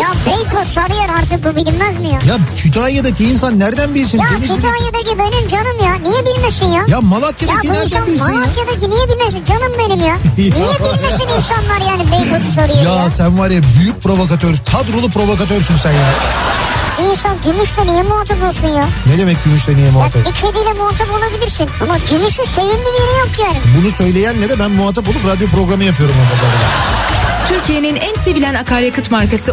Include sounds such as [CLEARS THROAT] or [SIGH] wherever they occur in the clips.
Ya Beykoz Sarıyer artık bu bilinmez mi ya? Ya Kütahya'daki insan nereden bilsin? Ya Denizli'deki- Kütahya'daki benim canım ya. Niye bilmesin ya? Ya Malatya'daki Ya nereden insan bilsin ya? Malatya'daki niye bilmesin canım benim ya? [LAUGHS] Niye bilmesin insanlar yani Beykoz'u soruyor ya? Ya sen var ya büyük provokatör, kadrolu provokatörsün sen ya. İnsan gümüşle niye muhatap olsun ya? Ne demek gümüşle niye Ya muhatap? bir kediyle muhatap olabilirsin. Ama gümüşün sevimli bir yeri yok yani. Bunu söyleyenle de ben muhatap olup radyo programı yapıyorum. Türkiye'nin en sevilen akaryakıt markası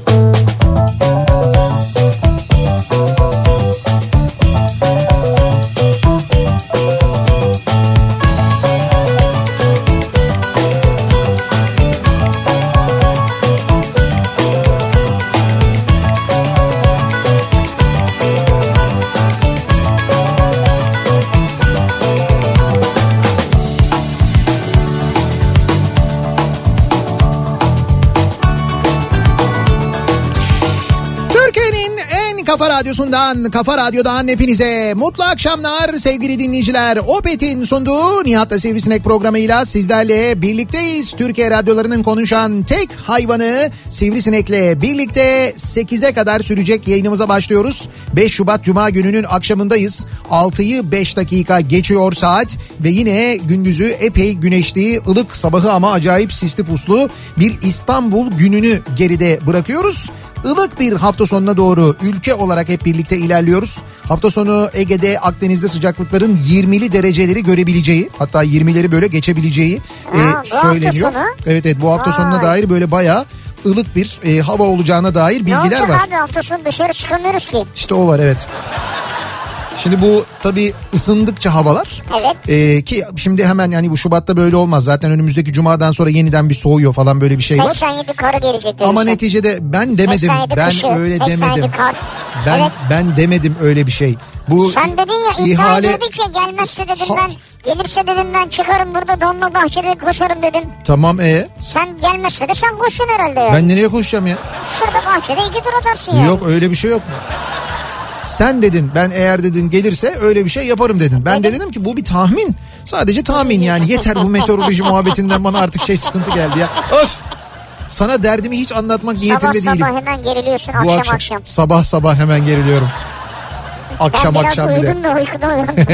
radyosundan, kafa radyodan hepinize mutlu akşamlar sevgili dinleyiciler. Opet'in sunduğu Nihat'la Sivrisinek programıyla sizlerle birlikteyiz. Türkiye radyolarının konuşan tek hayvanı Sivrisinek'le birlikte 8'e kadar sürecek yayınımıza başlıyoruz. 5 Şubat Cuma gününün akşamındayız. 6'yı 5 dakika geçiyor saat ve yine gündüzü epey güneşli, ılık sabahı ama acayip sisli puslu bir İstanbul gününü geride bırakıyoruz. Ilık bir hafta sonuna doğru ülke olarak hep birlikte ilerliyoruz. Hafta sonu Ege'de Akdeniz'de sıcaklıkların 20'li dereceleri görebileceği hatta 20'leri böyle geçebileceği Ha, e, söyleniyor. Evet evet bu hafta sonuna Vay. dair böyle bayağı ılık bir e, hava olacağına dair Ne bilgiler olacak var. abi hafta sonu dışarı çıkamıyoruz ki. İşte o var evet. Şimdi bu tabii ısındıkça havalar Evet. e, ki şimdi hemen yani bu Şubat'ta böyle olmaz. Zaten önümüzdeki Cuma'dan sonra yeniden bir soğuyor falan böyle bir şey var. 87 karı gelecek Ama demişler. neticede ben demedim. 87 Ben kışı, öyle 87 demedim. kar. Ben Evet. ben demedim öyle bir şey. Bu Sen dedin ya iddia ihale ediyorduk ya gelmezse dedim Ha- ben gelirse dedim ben çıkarım burada donma bahçede koşarım dedim. tamam e Sen gelmezse de sen koşun herhalde ya. ben nereye koşacağım ya? Şurada bahçede iki tur atarsın ya. Yok öyle bir şey yok. Sen dedin ben eğer dedin gelirse öyle bir şey yaparım dedin. Ben de dedim ki bu bir tahmin. Sadece tahmin yani yeter bu meteoroloji muhabbetinden bana artık şey sıkıntı geldi ya. Öf! Sana derdimi hiç anlatmak Sabah niyetinde değilim. sabah hemen geriliyorsun Bu akşam akşam. Sabah sabah hemen geriliyorum. Akşam ben biraz akşam uyudum da uykudan uyandım. [LAUGHS]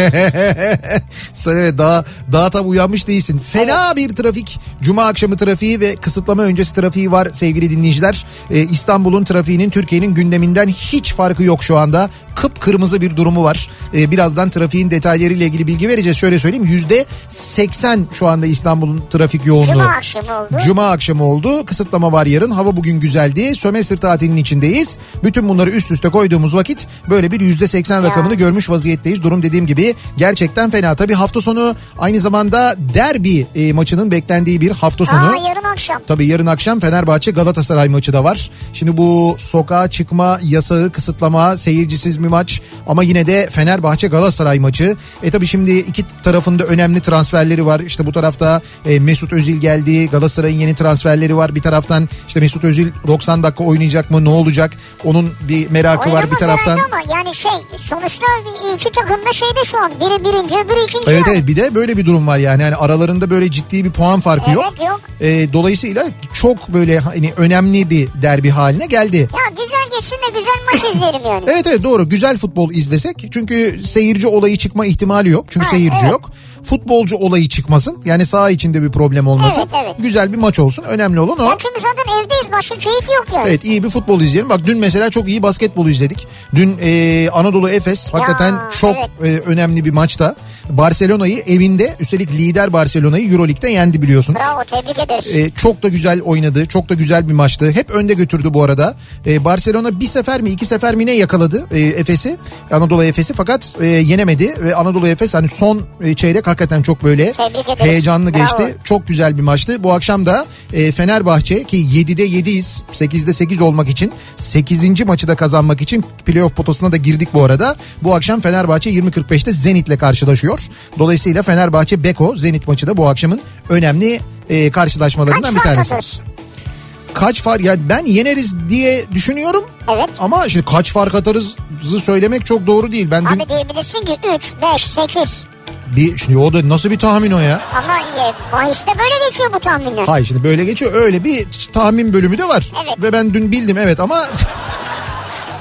Evet daha, daha tam uyanmış değilsin. Fena bir trafik. Cuma akşamı trafiği ve kısıtlama öncesi trafiği var sevgili dinleyiciler. Ee, İstanbul'un trafiğinin Türkiye'nin gündeminden hiç farkı yok şu anda. Kıpkırmızı bir durumu var. Ee, birazdan trafiğin detaylarıyla ilgili bilgi vereceğiz. Şöyle söyleyeyim yüzde 80 şu anda İstanbul'un trafik yoğunluğu. Cuma akşamı oldu. Cuma akşamı oldu. Kısıtlama var yarın. Hava bugün güzeldi. Sömestr tatilinin içindeyiz. Bütün bunları üst üste koyduğumuz vakit böyle bir yüzde seksen rakamını görmüş vaziyetteyiz. Durum dediğim gibi gerçekten fena. Tabii hafta sonu aynı zamanda derbi e, maçının beklendiği bir hafta sonu. Aa yarın akşam. Tabii yarın akşam Fenerbahçe Galatasaray maçı da var. Şimdi bu sokağa çıkma yasağı, kısıtlama, seyircisiz bir maç ama yine de Fenerbahçe Galatasaray maçı. E tabii şimdi iki tarafında önemli transferleri var. İşte bu tarafta e, Mesut Özil geldi. Galatasaray'ın yeni transferleri var. Bir taraftan işte Mesut Özil 90 dakika oynayacak mı? Ne olacak? Onun bir merakı var bir Oynamaz taraftan. ama yani şey sonuçta iki takım da şeyde şu an. Biri birinci öbürü ikinci. Evet yani. evet bir de böyle bir durum var yani. yani aralarında böyle ciddi bir puan farkı yok. Evet, yok. E, dolayısıyla çok böyle hani önemli bir derbi haline geldi. Ya güzel geçsin de güzel maç [LAUGHS] izleyelim yani. Evet evet doğru güzel futbol izlesek çünkü seyirci olayı çıkma ihtimali yok çünkü Ha, seyirci evet. yok. Futbolcu olayı çıkmasın yani saha içinde bir problem olmasın. Evet, evet. Güzel bir maç olsun önemli olan o. Ya çünkü zaten evdeyiz başka keyif yok yani. Evet iyi bir futbol izleyelim. Bak dün mesela çok iyi basketbol izledik. Dün e, Anadolu Efes hakikaten çok evet. e, önemli bir maçta. Barcelona'yı evinde üstelik lider Barcelona'yı Euroleague'de yendi biliyorsunuz. Bravo tebrik ederiz. Ee, çok da güzel oynadı. Çok da güzel bir maçtı. Hep önde götürdü bu arada. Ee, Barcelona bir sefer mi iki sefer mi ne yakaladı e, Efes'i. Anadolu Efes'i fakat e, yenemedi. Ve Anadolu Efes hani son e, çeyrek hakikaten çok böyle heyecanlı Bravo. geçti. Çok güzel bir maçtı. Bu akşam da e, Fenerbahçe ki 7'de 7'yiz. 8'de 8 olmak için 8. maçı da kazanmak için playoff potasına da girdik bu arada. Bu akşam Fenerbahçe 20.45'te Zenit'le karşılaşıyor. Dolayısıyla Fenerbahçe Beko Zenit maçı da bu akşamın önemli e, karşılaşmalarından Kaç bir tanesi. Kaç fark ya ben yeneriz diye düşünüyorum. Evet. Ama şimdi kaç fark atarızı söylemek çok doğru değil. Ben dün Abi diyebilirsin ki 3, 5, 8. bir şimdi o da nasıl bir tahmin o ya? Ama e, bahiste böyle geçiyor bu tahminler. Hayır şimdi böyle geçiyor. Öyle bir tahmin bölümü de var. Evet. Ve ben dün bildim evet ama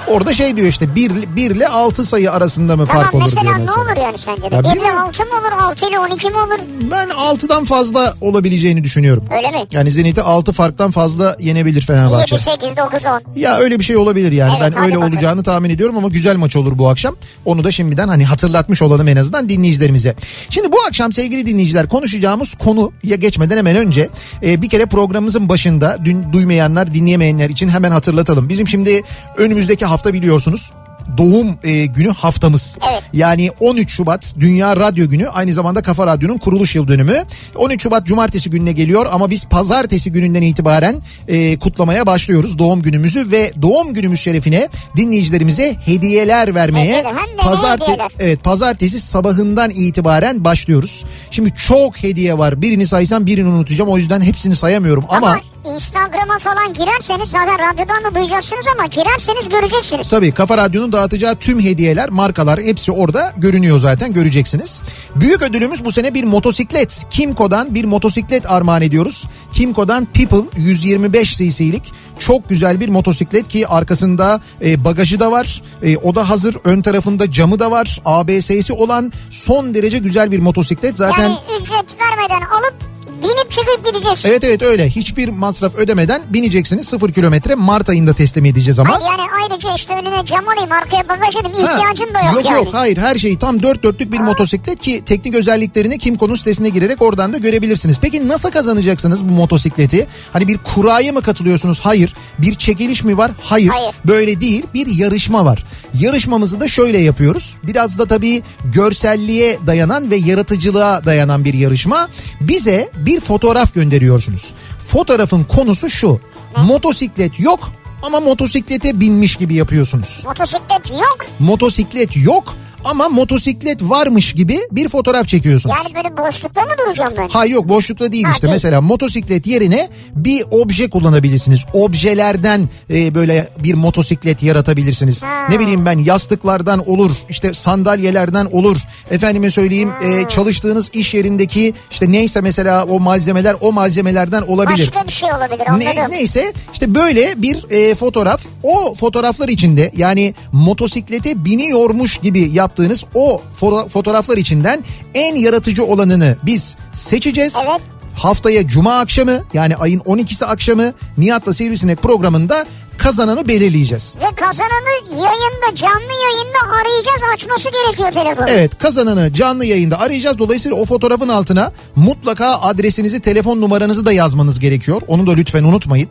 orada şey diyor işte 1, 1 ile 6 sayı arasında mı Tamam fark olur mesela diyor ne mesela. olur yani sence de? Ya 1 ile bilmiyorum. 6 mı olur 6 ile 12 mi olur? Ben 6'dan fazla olabileceğini düşünüyorum. Öyle mi? Yani Zenit'i 6 farktan fazla yenebilir 7, Fenerbahçe. 8, 9, 10. Ya öyle bir şey olabilir yani. Evet, ben öyle bakalım. olacağını tahmin ediyorum ama güzel maç olur bu akşam. Onu da şimdiden hani hatırlatmış olalım en azından dinleyicilerimize. Şimdi bu akşam sevgili dinleyiciler konuşacağımız konuya geçmeden hemen önce e, bir kere programımızın başında dün duymayanlar dinleyemeyenler için hemen hatırlatalım. Bizim şimdi önümüzdeki hafta biliyorsunuz doğum e, günü haftamız. Evet. Yani 13 Şubat Dünya Radyo Günü aynı zamanda Kafa Radyo'nun kuruluş yıl dönümü. 13 Şubat Cumartesi gününe geliyor ama biz Pazartesi gününden itibaren e, kutlamaya başlıyoruz doğum günümüzü ve doğum günümüz şerefine dinleyicilerimize hediyeler vermeye de ne hediyeler? evet Pazartesi sabahından itibaren başlıyoruz. Şimdi çok hediye var. Birini saysam birini unutacağım. O yüzden hepsini sayamıyorum ama, Ama Instagram'a falan girerseniz zaten radyodan da duyacaksınız ama girerseniz göreceksiniz. Tabii Kafa Radyo'nun dağıtacağı tüm hediyeler, markalar hepsi orada görünüyor zaten göreceksiniz. Büyük ödülümüz bu sene bir motosiklet. Kimco'dan bir motosiklet armağan ediyoruz. Kimco'dan People 125 cc'lik çok güzel bir motosiklet ki arkasında e, bagajı da var. E, o da hazır. Ön tarafında camı da var. ABS'si olan son derece güzel bir motosiklet. Zaten Yani ücret vermeden alıp binip çıkıp gideceksin. Evet evet öyle. Hiçbir masraf ödemeden bineceksiniz. Sıfır kilometre Mart ayında teslim edeceğiz ama. Hayır, yani ayrıca işte önüne cam alayım arkaya bagaj alayım Ha, ihtiyacın da yok, yok yani. yok hayır her şeyi tam dört dörtlük bir motosiklet ki teknik özelliklerini Kimco'nun sitesine girerek oradan da görebilirsiniz. Peki nasıl kazanacaksınız bu motosikleti? Hani bir kuraya mı katılıyorsunuz? Hayır. Bir çekiliş mi var? Hayır. Hayır. Böyle değil bir yarışma var. Yarışmamızı da şöyle yapıyoruz. Biraz da tabii görselliğe dayanan ve yaratıcılığa dayanan bir yarışma. Bize bir fotoğraf gönderiyorsunuz. Fotoğrafın konusu şu. Motosiklet yok ama motosiklete binmiş gibi yapıyorsunuz Motosiklet yok. motosiklet yok ama motosiklet varmış gibi bir fotoğraf çekiyorsunuz. Yani böyle boşlukta mı duracağım ben? Hayır yok boşlukta değil Ha, işte. değil. Mesela motosiklet yerine bir obje kullanabilirsiniz. Objelerden e, böyle bir motosiklet yaratabilirsiniz. Ha. Ne bileyim ben yastıklardan olur, işte sandalyelerden olur. Efendime söyleyeyim e, çalıştığınız iş yerindeki işte neyse mesela o malzemeler o malzemelerden olabilir. Başka bir şey olabilir anladım. Ne, neyse işte böyle bir e, fotoğraf o fotoğraflar içinde yani motosiklete biniyormuş gibi yaptığınız o fo- fotoğraflar içinden en yaratıcı olanını biz seçeceğiz. Evet. Haftaya cuma akşamı yani ayın 12'si akşamı Nihat'la Sivrisinek programında kazananı belirleyeceğiz. Ve kazananı yayında canlı yayında arayacağız açması gerekiyor telefonu. Evet kazananı canlı yayında arayacağız. Dolayısıyla o fotoğrafın altına mutlaka adresinizi, telefon numaranızı da yazmanız gerekiyor. Onu da lütfen unutmayın.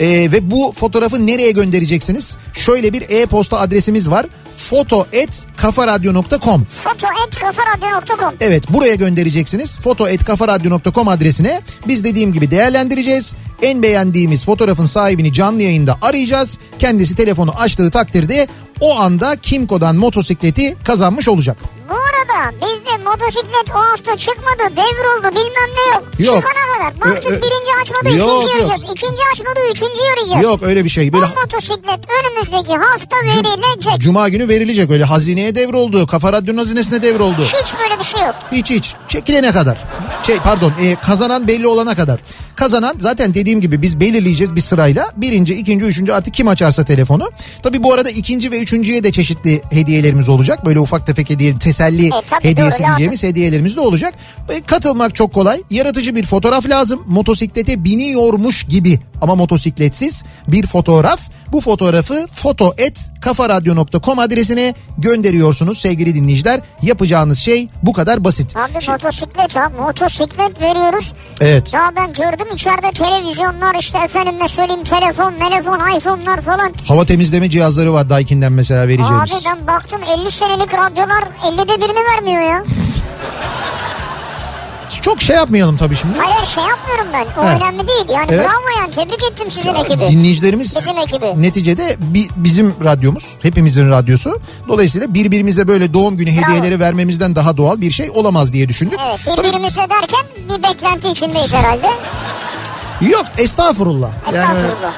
Ee, ve bu fotoğrafı nereye göndereceksiniz? Şöyle bir e-posta adresimiz var. foto.kafaradyo.com Foto.kafaradyo.com Evet buraya göndereceksiniz. foto.kafaradyo.com adresine. Biz dediğim gibi değerlendireceğiz. En beğendiğimiz fotoğrafın sahibini canlı yayında arayacağız. Kendisi telefonu açtığı takdirde o anda Kimco'dan motosikleti kazanmış olacak. Bu arada bizde motosiklet o hafta çıkmadı devroldu bilmem ne yok. Yok. Çıkana kadar baktık Ö- ö- birinci açmadı Yok, ikinci yok. arayacağız. İkinci açmadı üçüncü arayacağız. Yok öyle bir şey. Böyle Bu motosiklet önümüzdeki hafta verilecek. Cuma günü verilecek öyle hazineye devroldu. Kafa Radyo'nun hazinesine devroldu. Hiç böyle bir şey yok. Hiç hiç. Çekilene kadar. Şey pardon e, kazanan belli olana kadar. Kazanan zaten dediğim gibi biz belirleyeceğiz bir sırayla. Birinci, ikinci, üçüncü artık kim açarsa telefonu. Tabii bu arada ikinci ve üçüncüye de çeşitli hediyelerimiz olacak. Böyle ufak tefek hediye, teselli tabii hediyesi doğru, diyeceğimiz hediyelerimiz de olacak. E, katılmak çok kolay. Yaratıcı bir fotoğraf lazım. Motosiklete biniyormuş gibi ama motosikletsiz bir fotoğraf. Bu fotoğrafı foto et kafaradyo.com adresine gönderiyorsunuz sevgili dinleyiciler. Yapacağınız şey bu kadar basit. Abi Şimdi- motosiklet ha motosiklet veriyoruz. Evet. Ya ben gördüm içeride televizyonlar işte efendime söyleyeyim telefon, telefon, iPhone'lar falan. Hava temizleme cihazları var Daikin'den mesela vereceğimiz. Abi ben baktım 50 senelik radyolar 50'de birini vermiyor ya. [LAUGHS] Çok şey yapmayalım tabii şimdi. Hayır şey yapmıyorum ben. O He. önemli değil. Yani Evet. bravo yani tebrik ettim sizin ekibi. Dinleyicilerimiz Bizim ekibi. neticede bi- bizim radyomuz, hepimizin radyosu. Dolayısıyla birbirimize böyle doğum günü hediyeleri vermemizden daha doğal bir şey olamaz diye düşündük. Evet Tabii- birbirimize derken bir beklenti içindeyiz herhalde. Yok estağfurullah. Yani Estağfurullah.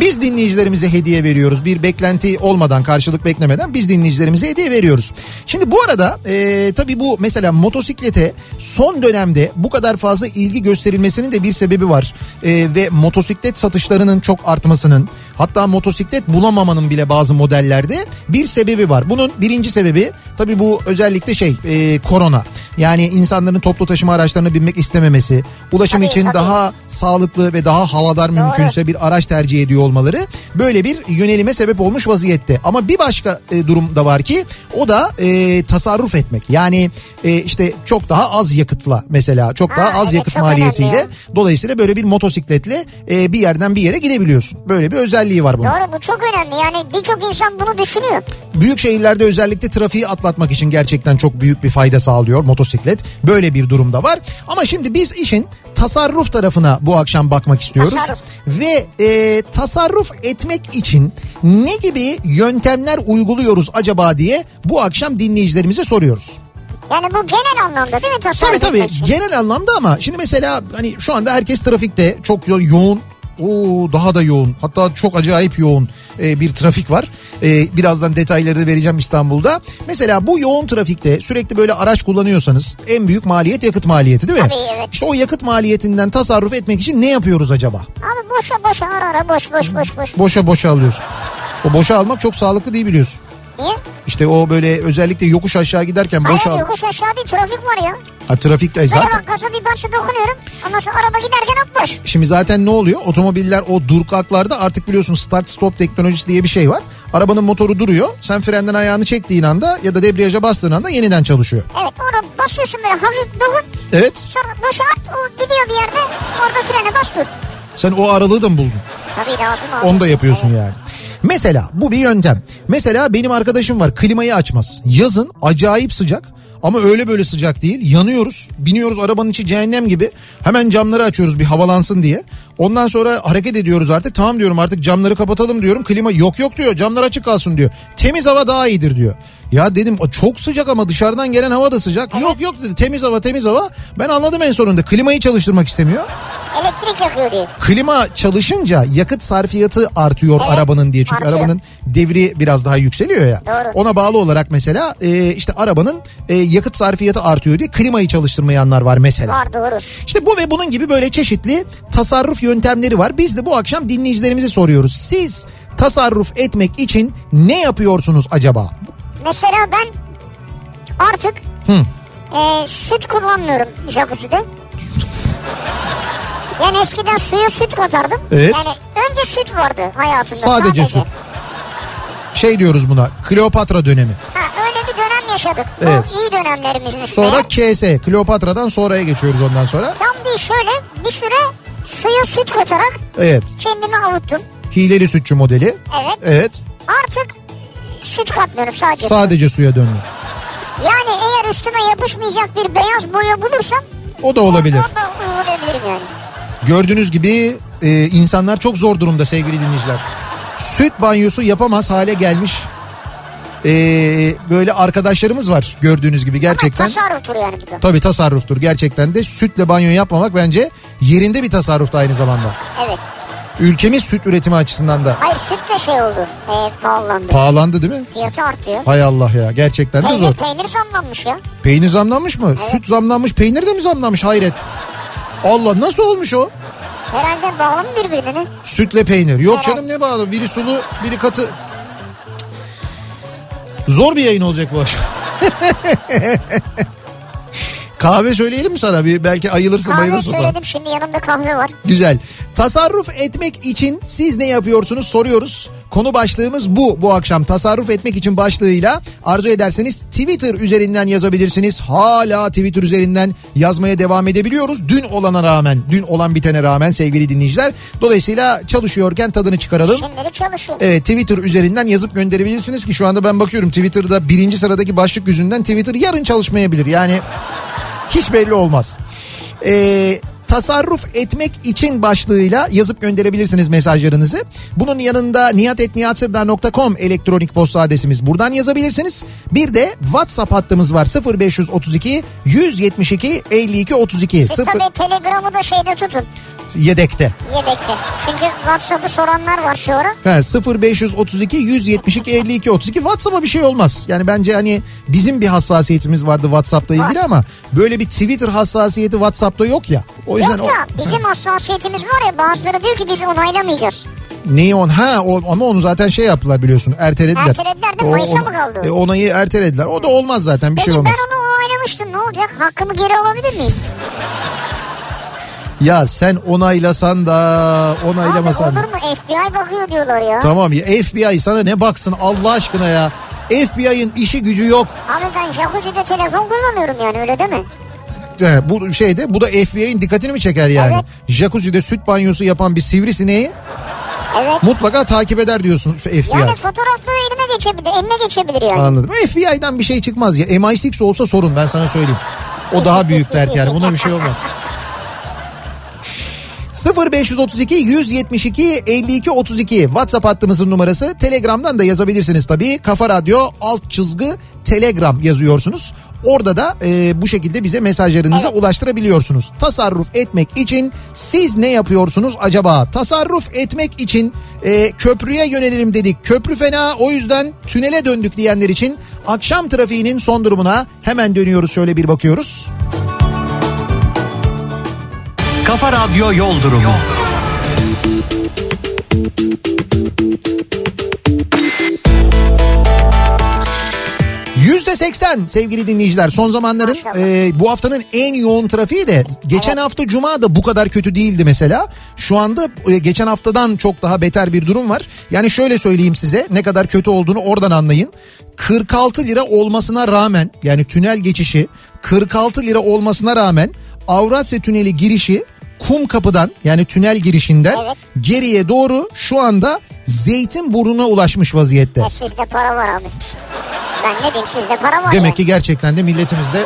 Biz dinleyicilerimize hediye veriyoruz. Bir beklenti olmadan, karşılık beklemeden biz dinleyicilerimize hediye veriyoruz. Şimdi bu arada e, tabii bu mesela motosiklete son dönemde bu kadar fazla ilgi gösterilmesinin de bir sebebi var. E, ve motosiklet satışlarının çok artmasının hatta motosiklet bulamamanın bile bazı modellerde bir sebebi var. Bunun birinci sebebi tabii bu özellikle şey e, korona. Yani insanların toplu taşıma araçlarına binmek istememesi, ulaşım Tabii, için tabii. daha sağlıklı ve daha havadar mümkünse bir araç tercih ediyor olmaları böyle bir yönelime sebep olmuş vaziyette. Ama bir başka e, durum da var ki o da e, tasarruf etmek. Yani e, işte çok daha az yakıtla mesela çok daha Ha, az evet, yakıt maliyetiyle önemli dolayısıyla böyle bir motosikletle e, bir yerden bir yere gidebiliyorsun. Böyle bir özelliği var bunun. Doğru bu çok önemli. Yani birçok insan bunu düşünüyor. Büyük şehirlerde özellikle trafiği atlatmak için gerçekten çok büyük bir fayda sağlıyor motosiklet. Böyle bir durumda var. Ama şimdi biz işin tasarruf tarafına bu akşam bakmak istiyoruz. Tasarruf. Ve e, tasarruf etmek için ne gibi yöntemler uyguluyoruz acaba diye bu akşam dinleyicilerimize soruyoruz. Yani bu genel anlamda değil mi tasarruf Tabii tabii etmek genel anlamda ama şimdi mesela hani şu anda herkes trafikte çok yo- yoğun Oo, daha da yoğun hatta çok acayip yoğun e, bir trafik var. E, birazdan detayları da vereceğim İstanbul'da. Mesela bu yoğun trafikte sürekli böyle araç kullanıyorsanız en büyük maliyet yakıt maliyeti değil mi? Tabii, evet. İşte o yakıt maliyetinden tasarruf etmek için ne yapıyoruz acaba? Abi boşa boşa ara ara boş boş boş boş. Boşa boşa alıyorsun. O boşa almak çok sağlıklı değil biliyorsun. Niye? İşte o böyle özellikle yokuş aşağı giderken boşa Hayır al. yokuş aşağı değil trafik var ya. Ha, trafikte Böyle zaten bak gaza bir parça dokunuyorum. Ondan sonra araba giderken hop boş. Şimdi zaten ne oluyor? Otomobiller o dur kalklarda artık biliyorsun start stop teknolojisi diye bir şey var. Arabanın motoru duruyor. Sen frenden ayağını çektiğin anda ya da debriyaja bastığın anda yeniden çalışıyor. Evet orada basıyorsun böyle hafif dokun. Evet. Sonra boşa at o gidiyor bir yerde. Orada frene bas dur. Sen o aralığı da mı buldun? Tabii lazım abi. Onu da yapıyorsun yani. Mesela bu bir yöntem. Mesela benim arkadaşım var klimayı açmaz. Yazın acayip sıcak ama öyle böyle sıcak değil. Yanıyoruz. Biniyoruz arabanın içi cehennem gibi. Hemen camları açıyoruz bir havalansın diye. Ondan sonra hareket ediyoruz artık. Tamam diyorum artık camları kapatalım diyorum. Klima yok yok diyor. Camlar açık kalsın diyor. Temiz hava daha iyidir diyor. Ya dedim çok sıcak ama dışarıdan gelen hava da sıcak. Yok yok dedi temiz hava temiz hava. Ben anladım en sonunda. Klimayı çalıştırmak istemiyor. Elektrik yakıyor diyor. Klima çalışınca yakıt sarfiyatı artıyor Evet, arabanın diye. Çünkü artıyor. arabanın devri biraz daha yükseliyor ya. Doğru. Ona bağlı olarak mesela e, işte arabanın e, yakıt sarfiyatı artıyor diye klimayı çalıştırmayanlar var mesela. Var doğru. İşte bu ve bunun gibi böyle çeşitli tasarruf yöntemleri var. Biz de bu akşam dinleyicilerimize soruyoruz. Siz tasarruf etmek için ne yapıyorsunuz acaba? Mesela ben artık Hı. e, süt kullanmıyorum jacuzzi'de. Yani eskiden suya süt katardım. Evet. Yani önce süt vardı hayatımda. Sadece süt. Şey diyoruz buna Kleopatra dönemi. Ha, öyle bir dönem yaşadık. Evet. Bu iyi dönemlerimizin. Sonra KS Kleopatra'dan sonraya geçiyoruz ondan sonra. Tam değil şöyle bir süre suya süt katarak Evet. kendimi avuttum. Hileli sütçü modeli. Evet. Evet. Artık süt katmıyorum sadece. Sadece suya döndü. Yani eğer üstüme yapışmayacak bir beyaz boya bulursam O da olabilir. o da uygulayabilirim yani. Gördüğünüz gibi e, insanlar çok zor durumda sevgili dinleyiciler. Süt banyosu yapamaz hale gelmiş e, böyle arkadaşlarımız var gördüğünüz gibi gerçekten. Ama tasarruftur yani bu da. Tabii tasarruftur gerçekten de sütle banyo yapmamak bence yerinde bir tasarruf da aynı zamanda. Evet. Ülkemiz süt üretimi açısından da Hayır süt de şey oldu. E, pahalandı. pahalandı değil mi? Fiyatı artıyor. Hay Allah ya gerçekten de Peynir, zor. peynir zamlanmış ya. Peynir zamlanmış mı? Süt zamlanmış peynir de mi zamlanmış hayret. Allah nasıl olmuş o? Herhalde bağlı mı birbirine? Sütle peynir. Yok Herhalde. canım ne bağlı? Biri sulu, biri katı. Zor bir yayın olacak bu akşam. [LAUGHS] Kahve söyleyelim mi sana? Bir belki ayılırsın Kahve bayılırsın. falan. söyledim şimdi yanımda kahve var. Güzel. Tasarruf etmek için siz ne yapıyorsunuz soruyoruz. Konu başlığımız bu bu akşam. Tasarruf etmek için başlığıyla arzu ederseniz Twitter üzerinden yazabilirsiniz. Hala Twitter üzerinden yazmaya devam edebiliyoruz. Dün olana rağmen, dün olan bitene rağmen sevgili dinleyiciler. Dolayısıyla çalışıyorken tadını çıkaralım. Şimdilik çalışıyor. Evet Twitter üzerinden yazıp gönderebilirsiniz ki şu anda ben bakıyorum Twitter'da birinci sıradaki başlık yüzünden Twitter yarın çalışmayabilir. Yani hiç belli olmaz. Ee, tasarruf etmek için başlığıyla yazıp gönderebilirsiniz mesajlarınızı. Bunun yanında niyatetniyatsırdar.com elektronik posta adresimiz. Buradan yazabilirsiniz. Bir de WhatsApp hattımız var 0532 172 52 32 Siz 0 tabii telegramı da şeyde tutun. Yedekte. Yedekte. Çünkü WhatsApp'ı soranlar var şu ara. Ha, 0532 172 52 32 WhatsApp'a bir şey olmaz. Yani bence hani bizim bir hassasiyetimiz vardı WhatsApp'la ilgili ama böyle bir Twitter hassasiyeti WhatsApp'ta yok ya. O yüzden Yok o, da bizim hassasiyetimiz var ya bazıları diyor ki biz onaylamayacağız. neyi on ha o, ama onu zaten şey yaptılar biliyorsun ertelediler. Ertelediler de O- Mayıs'a o- mı kaldı? E, onayı ertelediler. O da olmaz zaten bir Peki şey olmaz. ben onu onaylamıştım ne olacak? Hakkımı geri alabilir miyim? Ya sen onaylasan da Abi onaylamasan da. olur mu? FBI bakıyor diyorlar ya. Tamam ya FBI sana ne baksın Allah aşkına ya. FBI'ın işi gücü yok. Abi ben jacuzzi'de telefon kullanıyorum yani öyle değil mi? He, bu şeyde bu da FBI'nin dikkatini mi çeker yani? Evet. Jacuzzi'de süt banyosu yapan bir sivrisineği Evet. mutlaka takip eder diyorsun FBI. Yani fotoğrafları elime geçebilir, eline geçebilir yani. Anladım. FBI'dan bir şey çıkmaz ya. MI6 olsa sorun ben sana söyleyeyim. O daha büyük dert yani. Buna bir şey olmaz. 0532 172 52 32 WhatsApp hattımızın numarası. Telegram'dan da yazabilirsiniz tabii. Kafa Radyo alt çizgi Telegram yazıyorsunuz. Orada da e, bu şekilde bize mesajlarınızı Evet. ulaştırabiliyorsunuz. Tasarruf etmek için siz ne yapıyorsunuz acaba? Tasarruf etmek için e, köprüye yönelelim dedik. Köprü fena o yüzden tünele döndük diyenler için akşam trafiğinin son durumuna hemen dönüyoruz şöyle bir bakıyoruz. Kafa Radyo Yol Durumu. Yüzde seksen sevgili dinleyiciler son zamanların e, bu haftanın en yoğun trafiği de geçen hafta cuma da bu kadar kötü değildi mesela. Şu anda e, geçen haftadan çok daha beter bir durum var. Yani şöyle söyleyeyim size ne kadar kötü olduğunu oradan anlayın. 46 lira olmasına rağmen yani tünel geçişi 46 lira olmasına rağmen Avrasya Tüneli girişi kum kapıdan yani tünel girişinden Evet. geriye doğru şu anda Zeytinburnu'na ulaşmış vaziyette. Ya sizde para var abi. Ben ne diyeyim sizde para var Demek ya. ki gerçekten de milletimizde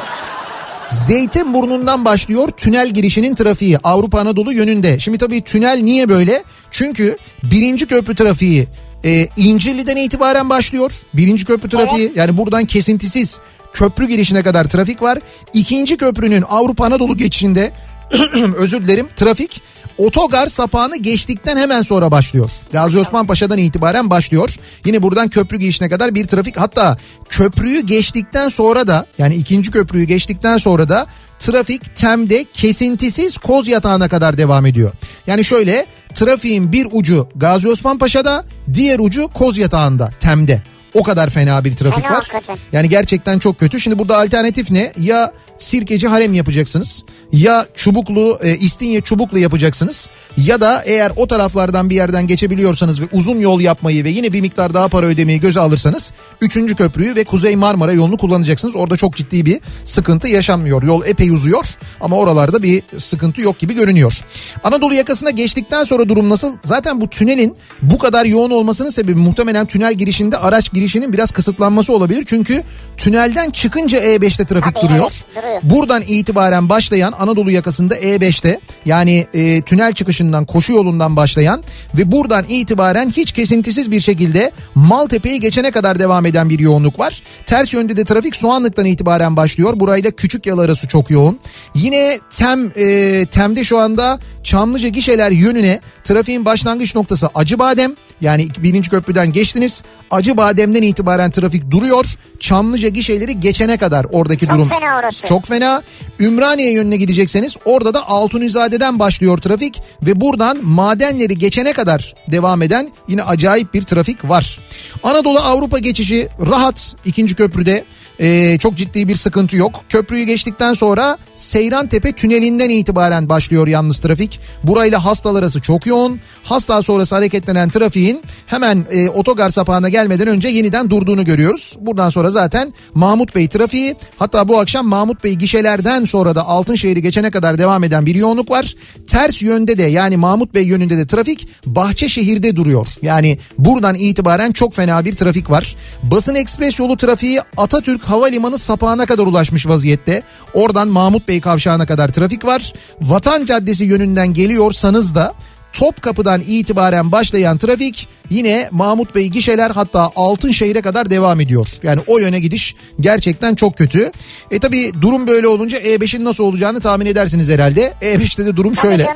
Zeytinburnu'ndan başlıyor tünel girişinin trafiği Avrupa Anadolu yönünde. Şimdi tabii tünel niye böyle? Çünkü birinci köprü trafiği e, İncirli'den itibaren başlıyor. Birinci köprü trafiği yani buradan kesintisiz köprü girişine kadar trafik var. İkinci köprünün Avrupa Anadolu geçişinde [CLEARS THROAT] özür dilerim trafik otogar sapağını geçtikten hemen sonra başlıyor. Gazi Osman Paşa'dan itibaren başlıyor. Yine buradan köprü girişine kadar bir trafik hatta köprüyü geçtikten sonra da yani ikinci köprüyü geçtikten sonra da trafik Tem'de kesintisiz Koz Yatağı'na kadar devam ediyor. Yani şöyle trafiğin bir ucu Gazi Osman Paşa'da diğer ucu Koz Yatağı'nda Tem'de. O kadar fena bir trafik Fena var. hakikaten. Yani gerçekten çok kötü. Şimdi burada alternatif ne? Ya sirkeci harem yapacaksınız. Ya çubuklu e, İstinye çubuklu yapacaksınız. Ya da eğer o taraflardan bir yerden geçebiliyorsanız ve uzun yol yapmayı ve yine bir miktar daha para ödemeyi göze alırsanız 3. köprüyü ve Kuzey Marmara yolunu kullanacaksınız. Orada çok ciddi bir sıkıntı yaşanmıyor. Yol epey uzuyor ama oralarda bir sıkıntı yok gibi görünüyor. Anadolu yakasına geçtikten sonra durum nasıl? Zaten bu tünelin bu kadar yoğun olmasının sebebi muhtemelen tünel girişinde araç girişinin biraz kısıtlanması olabilir. Çünkü tünelden çıkınca E5'te trafik Tabii, duruyor. evet, duruyor. Buradan itibaren başlayan Anadolu yakasında E5'te yani e, tünel çıkışından koşu yolundan başlayan ve buradan itibaren hiç kesintisiz bir şekilde Maltepe'yi geçene kadar devam eden bir yoğunluk var. Ters yönde de trafik Soğanlık'tan itibaren başlıyor. Burayla Küçük Yalı arası çok yoğun. Yine Tem e, Tem'de şu anda Çamlıca gişeler yönüne trafiğin başlangıç noktası Acıbadem. Yani birinci köprüden geçtiniz. Acıbadem'den itibaren trafik duruyor. Çamlıca gişeleri geçene kadar oradaki Çok durum. fena orası. Çok fena. Ümraniye yönüne gidecekseniz orada da Altunizade'den başlıyor trafik ve buradan madenleri geçene kadar devam eden yine acayip bir trafik var. Anadolu Avrupa geçişi rahat ikinci köprüde. Ee, çok ciddi bir sıkıntı yok. Köprüyü geçtikten sonra Seyrantepe tünelinden itibaren başlıyor yalnız trafik. Burayla Hastal arası çok yoğun. Hastal sonrası hareketlenen trafiğin hemen e, otogar sapağına gelmeden önce yeniden durduğunu görüyoruz. Buradan sonra zaten Mahmut Bey trafiği hatta bu akşam Mahmut Bey gişelerden sonra da Altınşehir'i geçene kadar devam eden bir yoğunluk var. Ters yönde de yani Mahmut Bey yönünde de trafik Bahçeşehir'de duruyor. Yani buradan itibaren çok fena bir trafik var. Basın ekspres yolu trafiği Atatürk Havalimanı sapağına kadar ulaşmış vaziyette. Oradan Mahmut Bey kavşağına kadar trafik var. Vatan Caddesi yönünden geliyorsanız da Topkapı'dan itibaren başlayan trafik yine Mahmut Bey gişeler hatta Altınşehir'e kadar devam ediyor. Yani o yöne gidiş gerçekten çok kötü. E tabi durum böyle olunca E5'in nasıl olacağını tahmin edersiniz herhalde. E5'te de durum şöyle.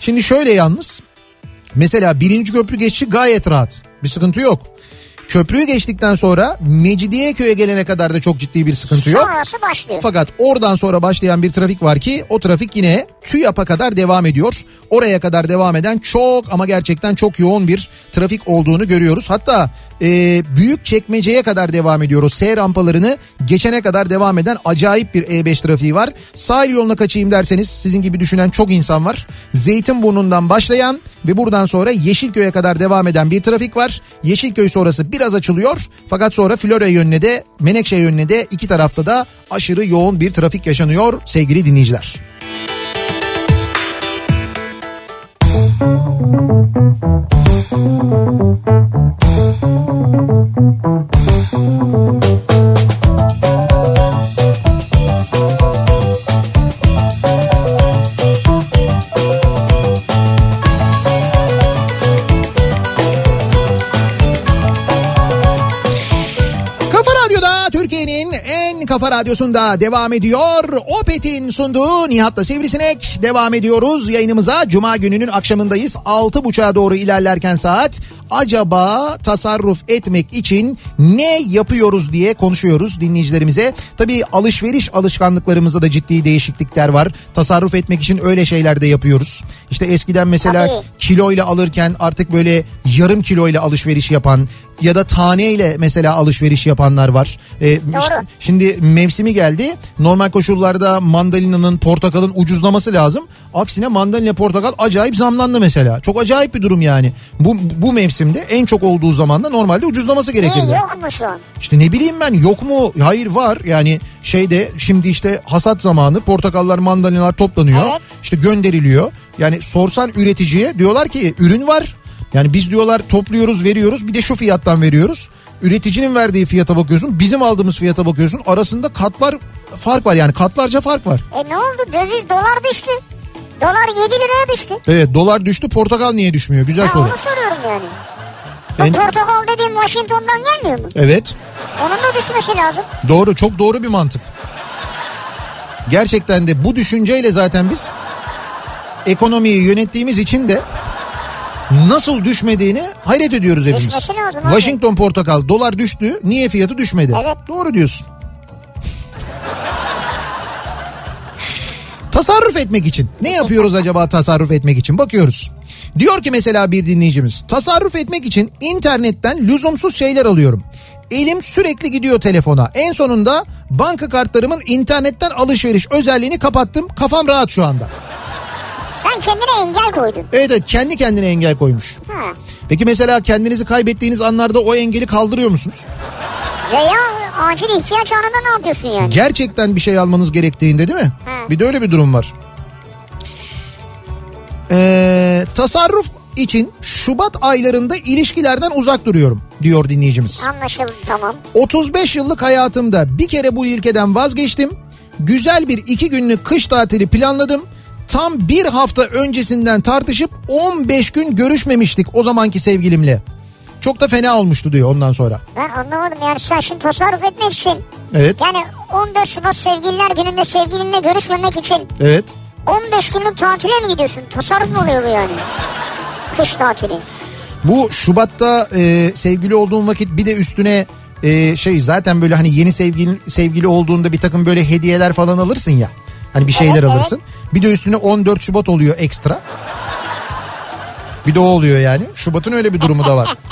Şimdi şöyle yalnız. Mesela birinci köprü geçişi gayet rahat. Bir sıkıntı yok. Köprüyü geçtikten sonra Mecidiyeköy'e gelene kadar da çok ciddi bir sıkıntı yok. Sonrası başlıyor. Fakat oradan sonra başlayan bir trafik var ki o trafik yine TÜYAP'a kadar devam ediyor. Oraya kadar devam eden çok ama gerçekten çok yoğun bir trafik olduğunu görüyoruz. Hatta e, büyük çekmeceye kadar devam ediyoruz. S rampalarını geçene kadar devam eden acayip bir E5 trafiği var. Sahil yoluna kaçayım derseniz sizin gibi düşünen çok insan var. Zeytinburnu'ndan başlayan ve buradan sonra Yeşilköy'e kadar devam eden bir trafik var. Yeşilköy sonrası biraz açılıyor. Fakat sonra Florya yönüne de Menekşe yönüne de iki tarafta da aşırı yoğun bir trafik yaşanıyor sevgili dinleyiciler. Kafa en kafa radyosunda devam ediyor. Opet'in sunduğu Nihat'la Sivrisinek devam ediyoruz. Yayınımıza Cuma gününün akşamındayız. 6.30'a doğru ilerlerken saat acaba tasarruf etmek için ne yapıyoruz diye konuşuyoruz dinleyicilerimize. Tabii alışveriş alışkanlıklarımızda da ciddi değişiklikler var. Tasarruf etmek için öyle şeyler de yapıyoruz. İşte eskiden mesela Tabii. kiloyla alırken artık böyle yarım kiloyla alışveriş yapan ya da taneyle mesela alışveriş yapanlar var. Ee, işte şimdi mevsimi geldi. Normal koşullarda mandalinanın, portakalın ucuzlaması lazım. Aksine mandalina portakal acayip zamlandı mesela. Çok acayip bir durum yani. Bu bu mevsimde en çok olduğu zamanda normalde ucuzlaması gerekirdi. Niye yok mu şu an? İşte ne bileyim ben yok mu? Hayır var. Yani şeyde şimdi işte hasat zamanı portakallar mandalinalar toplanıyor. Evet. İşte gönderiliyor. Yani sorsan üreticiye diyorlar ki ürün var. Yani biz diyorlar topluyoruz veriyoruz bir de şu fiyattan veriyoruz. Üreticinin verdiği fiyata bakıyorsun bizim aldığımız fiyata bakıyorsun arasında katlar fark var yani katlarca fark var. E ne oldu? Döviz dolar düştü. Dolar 7 liraya düştü. Evet dolar düştü portakal niye düşmüyor güzel Ha, soru. onu soruyorum yani. En- portakal dediğim Washington'dan gelmiyor mu? Evet Onun da düşmesi lazım. doğru çok doğru bir mantık. Gerçekten de bu düşünceyle zaten biz ekonomiyi yönettiğimiz için de nasıl düşmediğini hayret ediyoruz hepimiz. Düşmesi lazım abi. Washington portakal dolar düştü niye fiyatı düşmedi? Evet. Doğru diyorsun. Tasarruf etmek için ne yapıyoruz acaba tasarruf etmek için bakıyoruz. Diyor ki mesela bir dinleyicimiz tasarruf etmek için internetten lüzumsuz şeyler alıyorum. Elim sürekli gidiyor telefona. En sonunda banka kartlarımın internetten alışveriş özelliğini kapattım. Kafam rahat şu anda. Sen kendine engel koydun. Evet evet kendi kendine engel koymuş. Ha. Peki mesela kendinizi kaybettiğiniz anlarda o engeli kaldırıyor musunuz? Veya acil ihtiyaç anında ne yapıyorsun yani? Gerçekten bir şey almanız gerektiğinde değil mi? Hı. Bir de öyle bir durum var. Ee, tasarruf için Şubat aylarında ilişkilerden uzak duruyorum diyor dinleyicimiz. Anlaşıldı tamam. 35 yıllık hayatımda bir kere bu ilkeden vazgeçtim. Güzel bir iki günlük kış tatili planladım. Tam bir hafta öncesinden tartışıp 15 gün görüşmemiştik o zamanki sevgilimle. Çok da fena olmuştu diyor ondan sonra. Ben anlamadım yani sen şimdi tasarruf etmek için. Evet. Yani 14 Şubat sevgililer gününde sevgilinle görüşmemek için Evet. 15 günlük tatile mi gidiyorsun? Tasarruf mu oluyor bu yani? Kış tatili. Bu Şubat'ta e, sevgili olduğun vakit bir de üstüne e, şey zaten böyle hani yeni sevgili sevgili olduğunda bir takım böyle hediyeler falan alırsın ya. Hani bir şeyler Evet, alırsın. Bir de üstüne 14 Şubat oluyor ekstra. Bir de o oluyor yani. Şubat'ın öyle bir durumu da var. [LAUGHS]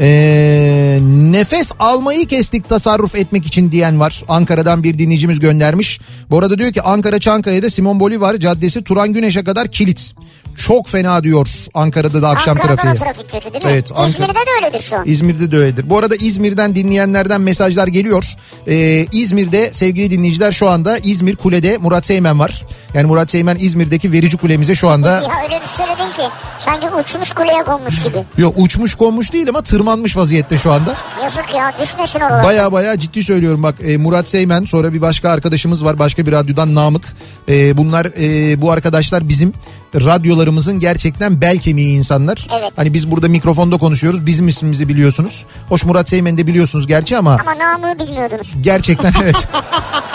Ee, nefes almayı kestik tasarruf etmek için diyen var. Ankara'dan bir dinleyicimiz göndermiş. Bu arada diyor ki Ankara Çankaya'da Simon Bolivar Caddesi Turan Güneş'e kadar kilit. Çok fena diyor Ankara'da da akşam Ankara'da trafiği. da trafik kötü değil mi? Evet, Ankara- İzmir'de de öyledir şu an. İzmir'de de öyledir. Bu arada İzmir'den dinleyenlerden mesajlar geliyor. Ee, İzmir'de sevgili dinleyiciler şu anda İzmir Kule'de Murat Seymen var. Yani Murat Seymen İzmir'deki verici kulemize şu anda Ya öyle bir söyledin ki sanki uçmuş kuleye konmuş gibi. yok uçmuş konmuş değil ama tırmanmış vaziyette şu anda. Yazık ya düşmesin oralara. Baya baya ciddi söylüyorum bak e, Murat Seymen sonra bir başka arkadaşımız var başka bir radyodan Namık. E, bunlar e, bu arkadaşlar bizim radyolarımızın gerçekten bel kemiği insanlar. Evet. Hani biz burada mikrofonda konuşuyoruz bizim ismimizi biliyorsunuz. Hoş Murat Seymen'i de biliyorsunuz gerçi ama Ama namı bilmiyordunuz. gerçekten evet. [LAUGHS]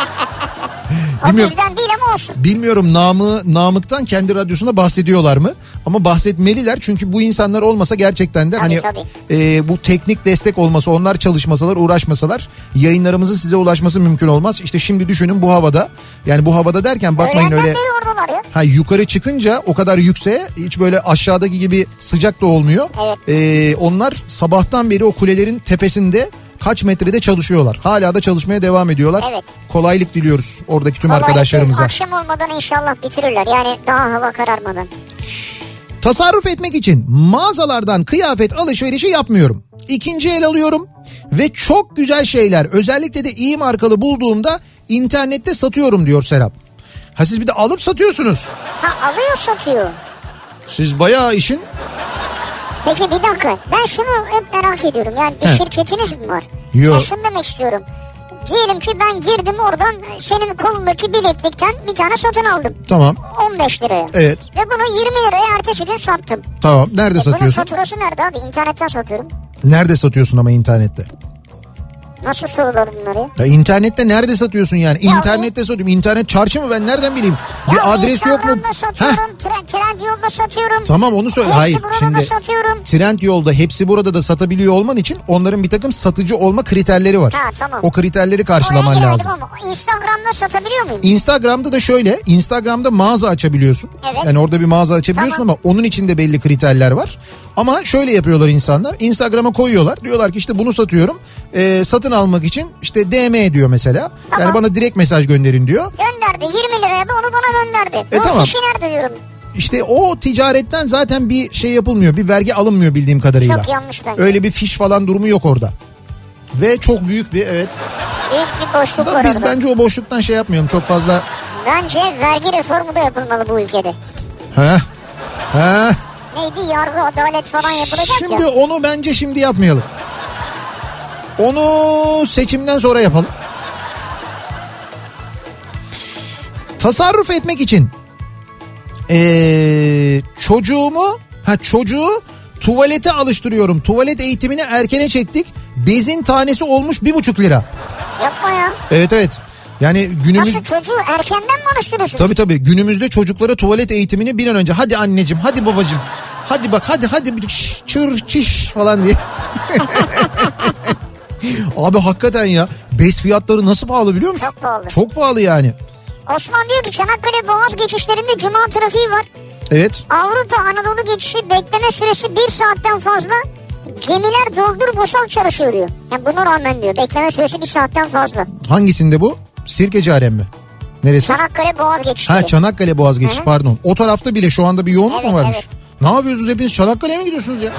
O Bilmiyorum. bizden değil ama olsun. Bilmiyorum Namı Namık'tan kendi radyosunda bahsediyorlar mı? Ama bahsetmeliler çünkü bu insanlar olmasa gerçekten de Tabii, hani tabii. e, bu teknik destek olması onlar çalışmasalar uğraşmasalar yayınlarımızın size ulaşması mümkün olmaz. İşte şimdi düşünün bu havada yani bu havada derken bakmayın Öğlenden öyle ha yukarı çıkınca o kadar yükseğe hiç böyle aşağıdaki gibi sıcak da olmuyor. Evet. E, onlar sabahtan beri o kulelerin tepesinde kaç metrede çalışıyorlar. Hala da çalışmaya devam ediyorlar. Evet. Kolaylık diliyoruz oradaki tüm Vallahi arkadaşlarımıza. Akşam olmadan inşallah bitirirler. Yani daha hava kararmadan. Tasarruf etmek için mağazalardan kıyafet alışverişi yapmıyorum. İkinci el alıyorum ve çok güzel şeyler özellikle de iyi markalı bulduğumda internette satıyorum diyor Serap. Ha siz bir de alıp satıyorsunuz. Ha alıyor satıyor. Siz bayağı işin Peki bir dakika ben şunu hep merak ediyorum. Yani bir He. şirketiniz mi var? Yok. Ben şunu demek istiyorum. Diyelim ki ben girdim oradan senin kolundaki bileklikten bir tane satın aldım. tamam 15 liraya. evet Ve bunu 20 liraya ertesi gün sattım. tamam nerede E bunun satıyorsun? faturası nerede abi? İnternetten satıyorum. Nerede satıyorsun ama internette? Nasıl sorular bunlar ya? Ya internette nerede satıyorsun yani? İnternette satıyorum. İnternet çarşı mı ben nereden bileyim? Bir Ya adres yok mu? Satıyorum, tren, tren yolda satıyorum. Tamam onu söyle. Hepsi Hayır şimdi satıyorum. Trend yolda hepsi burada da satabiliyor olman için onların bir takım satıcı olma kriterleri var. Ha, tamam. O kriterleri karşılaman lazım. Ama Instagram'da satabiliyor muyum? Instagram'da da şöyle Instagram'da mağaza açabiliyorsun. Evet. Yani orada bir mağaza açabiliyorsun Tamam. ama onun içinde belli kriterler var. Ama şöyle yapıyorlar insanlar. Instagram'a koyuyorlar. Diyorlar ki işte bunu satıyorum. Ee, satın almak için işte DM diyor mesela. Yani Tamam. bana direkt mesaj gönderin diyor. Gönderdi 20 liraya da onu bana gönderdi. E, Bu tamam. kişi nerede diyorum. İşte o ticaretten zaten bir şey yapılmıyor. Bir vergi alınmıyor bildiğim kadarıyla. Çok yanlış bence. Öyle bir fiş falan durumu yok orada. Ve çok büyük bir evet. Büyük bir boşluk Da var biz orada. bence o boşluktan şey yapmayalım çok fazla. Bence vergi reformu da yapılmalı bu ülkede. Ha? Ha? Neydi yargı adalet falan yapılacak Şimdi ya. onu bence şimdi yapmayalım. Onu seçimden sonra yapalım. Tasarruf etmek için ee, çocuğumu ha çocuğu tuvalete alıştırıyorum. Tuvalet eğitimini erkene çektik. Bezin tanesi olmuş bir buçuk lira. Yapma ya. Evet evet. Yani günümüz Nasıl çocuğu erkenden mi alıştırıyorsunuz? tabii tabii günümüzde çocuklara tuvalet eğitimini bir an önce hadi anneciğim hadi babacığım hadi bak hadi hadi bir çır çiş falan diye. [LAUGHS] [LAUGHS] Abi hakikaten ya bez fiyatları nasıl pahalı biliyor musun? Çok pahalı. Çok pahalı yani. Osman diyor ki Çanakkale Boğaz geçişlerinde cuma trafiği var. Evet. Avrupa Anadolu geçişi bekleme süresi bir saatten fazla. Gemiler doldur boşalt çalışıyor diyor. Yani buna rağmen diyor bekleme süresi bir saatten fazla. Hangisinde bu? Sirkeciaren mi? Neresi? Çanakkale Boğaz geçişleri. Ha Çanakkale Boğaz geçişi pardon. O tarafta bile şu anda bir yoğunluk Evet, mu varmış? evet. Ne yapıyorsunuz hepiniz Çanakkale'ye mi gidiyorsunuz ya?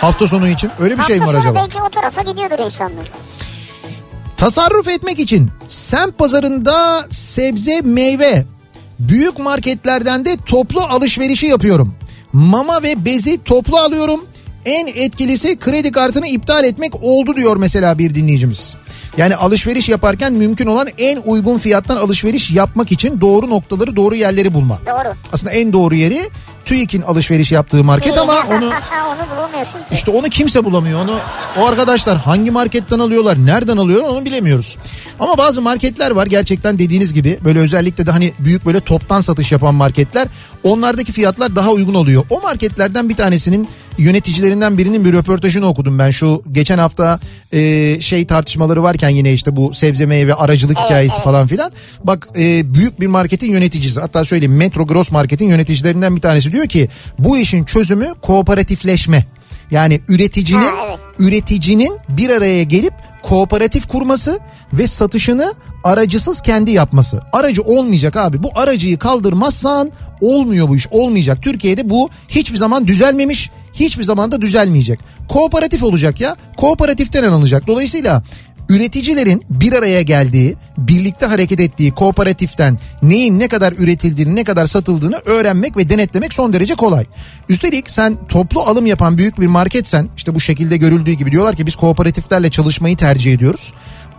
Hafta sonu için öyle bir şey mi Hafta var sonu acaba? belki o tarafa gidiyordur insanlar. Tasarruf etmek için semt pazarında sebze meyve büyük marketlerden de toplu alışverişi yapıyorum. Mama ve bezi toplu alıyorum. En etkilisi kredi kartını iptal etmek oldu diyor mesela bir dinleyicimiz. Yani alışveriş yaparken mümkün olan en uygun fiyattan alışveriş yapmak için doğru noktaları doğru yerleri bulma. Doğru. Aslında en doğru yeri TÜİK'in alışveriş yaptığı market ama onu [LAUGHS] onu bulamıyorsun ki. işte onu kimse bulamıyor. Onu o arkadaşlar hangi marketten alıyorlar, nereden alıyorlar onu bilemiyoruz. Ama bazı marketler var gerçekten dediğiniz gibi böyle özellikle de hani büyük böyle toptan satış yapan marketler. Onlardaki fiyatlar daha uygun oluyor. O marketlerden bir tanesinin yöneticilerinden birinin bir röportajını okudum ben şu geçen hafta e, şey tartışmaları varken yine işte bu sebze meyve aracılık hikayesi falan filan. Bak e, büyük bir marketin yöneticisi hatta söyleyeyim Metro Gross Market'in yöneticilerinden bir tanesi diyor ki bu işin çözümü kooperatifleşme. Yani üreticinin Ha, evet. üreticinin bir araya gelip kooperatif kurması ve satışını aracısız kendi yapması. Aracı olmayacak abi. Bu aracıyı kaldırmazsan olmuyor bu iş. Olmayacak. Türkiye'de bu hiçbir zaman düzelmemiş. Hiçbir zaman da düzelmeyecek. Kooperatif olacak ya. Kooperatiften alınacak. Dolayısıyla üreticilerin bir araya geldiği, birlikte hareket ettiği kooperatiften neyin ne kadar üretildiğini, ne kadar satıldığını öğrenmek ve denetlemek son derece kolay. Üstelik sen toplu alım yapan büyük bir marketsen, işte bu şekilde görüldüğü gibi diyorlar ki biz kooperatiflerle çalışmayı tercih ediyoruz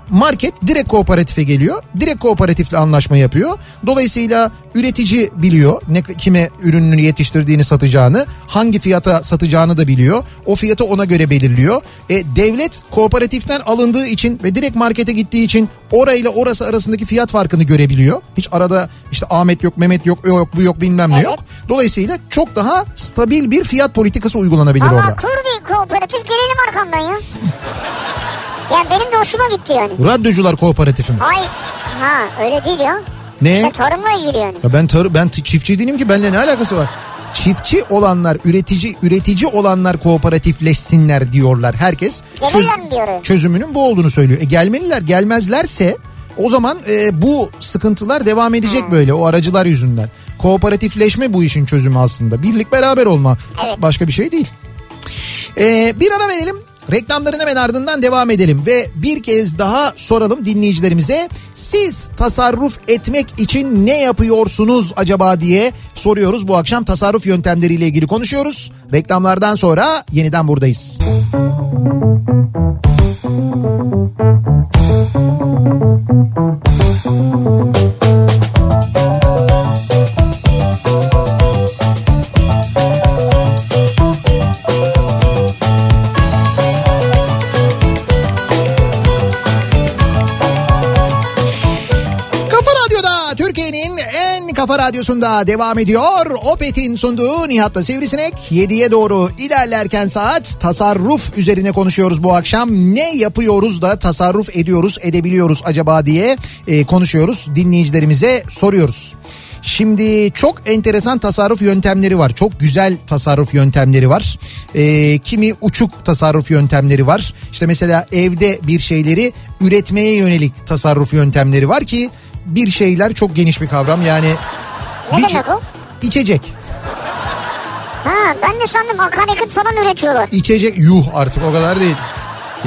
market direkt kooperatife geliyor. Direkt kooperatifle anlaşma yapıyor. Dolayısıyla üretici biliyor ne kime ürününü yetiştirdiğini satacağını, hangi fiyata satacağını da biliyor. O fiyatı ona göre belirliyor. E, devlet kooperatiften alındığı için ve direkt markete gittiği için orayla orası arasındaki fiyat farkını görebiliyor. Hiç arada işte Ahmet yok, Mehmet yok, yok, bu yok, bilmem ne Evet. yok. Dolayısıyla çok daha stabil bir fiyat politikası uygulanabilir Ama orada. kur bir kooperatif gelelim arkamdan ya. [LAUGHS] Yani benim de hoşuma gitti yani. Radyocular kooperatifi mi? Hayır. Ha öyle değil ya. Ne? İşte tarımla ilgili yani. Ya ben tar ben çiftçi değilim ki benimle ne alakası var? Çiftçi olanlar, üretici üretici olanlar kooperatifleşsinler diyorlar. Herkes Gelirler mi diyor? çözümünün bu olduğunu söylüyor. E gelmeliler. Gelmezlerse o zaman e, bu sıkıntılar devam edecek böyle o aracılar yüzünden. Kooperatifleşme bu işin çözümü aslında. Birlik beraber olma. Evet. Başka bir şey değil. Ee, bir ara verelim. Reklamların hemen ardından devam edelim ve bir kez daha soralım dinleyicilerimize. Siz tasarruf etmek için ne yapıyorsunuz acaba diye soruyoruz. Bu akşam tasarruf yöntemleriyle ilgili konuşuyoruz. Reklamlardan sonra yeniden buradayız. Kafa radyosunda devam ediyor. Opet'in sunduğu Nihat'la Sivrisinek 7'ye doğru ilerlerken saat tasarruf üzerine konuşuyoruz bu akşam. Ne yapıyoruz da tasarruf ediyoruz edebiliyoruz acaba diye e, konuşuyoruz. Dinleyicilerimize soruyoruz. Şimdi çok enteresan tasarruf yöntemleri var. Çok güzel tasarruf yöntemleri var. Ee, kimi uçuk tasarruf yöntemleri var. İşte mesela evde bir şeyleri üretmeye yönelik tasarruf yöntemleri var ki bir şeyler çok geniş bir kavram. Yani Ne bir- demek o? İçecek. Ha ben de sandım akaryakıt falan üretiyorlar. İçecek yuh artık o kadar değil.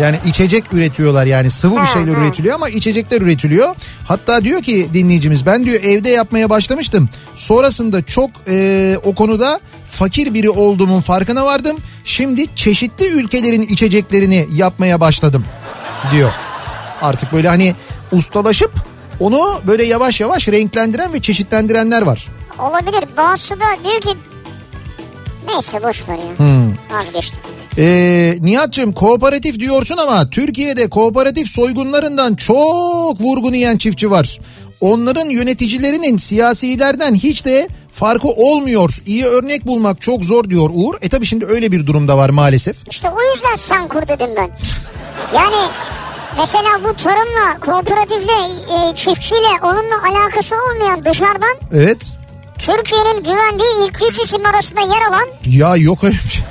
Yani içecek üretiyorlar yani sıvı bir şeyler ha. üretiliyor ama içecekler üretiliyor. Hatta diyor ki dinleyicimiz ben diyor evde yapmaya başlamıştım. Sonrasında çok e, o konuda fakir biri olduğumun farkına vardım. Şimdi çeşitli ülkelerin içeceklerini yapmaya başladım diyor. Artık böyle hani ustalaşıp onu böyle yavaş yavaş renklendiren ve çeşitlendirenler var. Olabilir. Bazısı da diyor ki neyse boş ver ya. Hmm. Vazgeçtim. Ee, Nihat'cığım kooperatif diyorsun ama Türkiye'de kooperatif soygunlarından çok vurgun yiyen çiftçi var. Onların yöneticilerinin siyasilerden hiç de farkı olmuyor. İyi örnek bulmak çok zor diyor Uğur. E tabi şimdi öyle bir durumda var maalesef. İşte o yüzden sen kur dedim ben. Yani mesela bu tarımla, kooperatifle, e, çiftçiyle onunla alakası olmayan dışarıdan Evet. Türkiye'nin güvendiği ilk 100 isim arasında yer alan Ya yok öyle bir şey.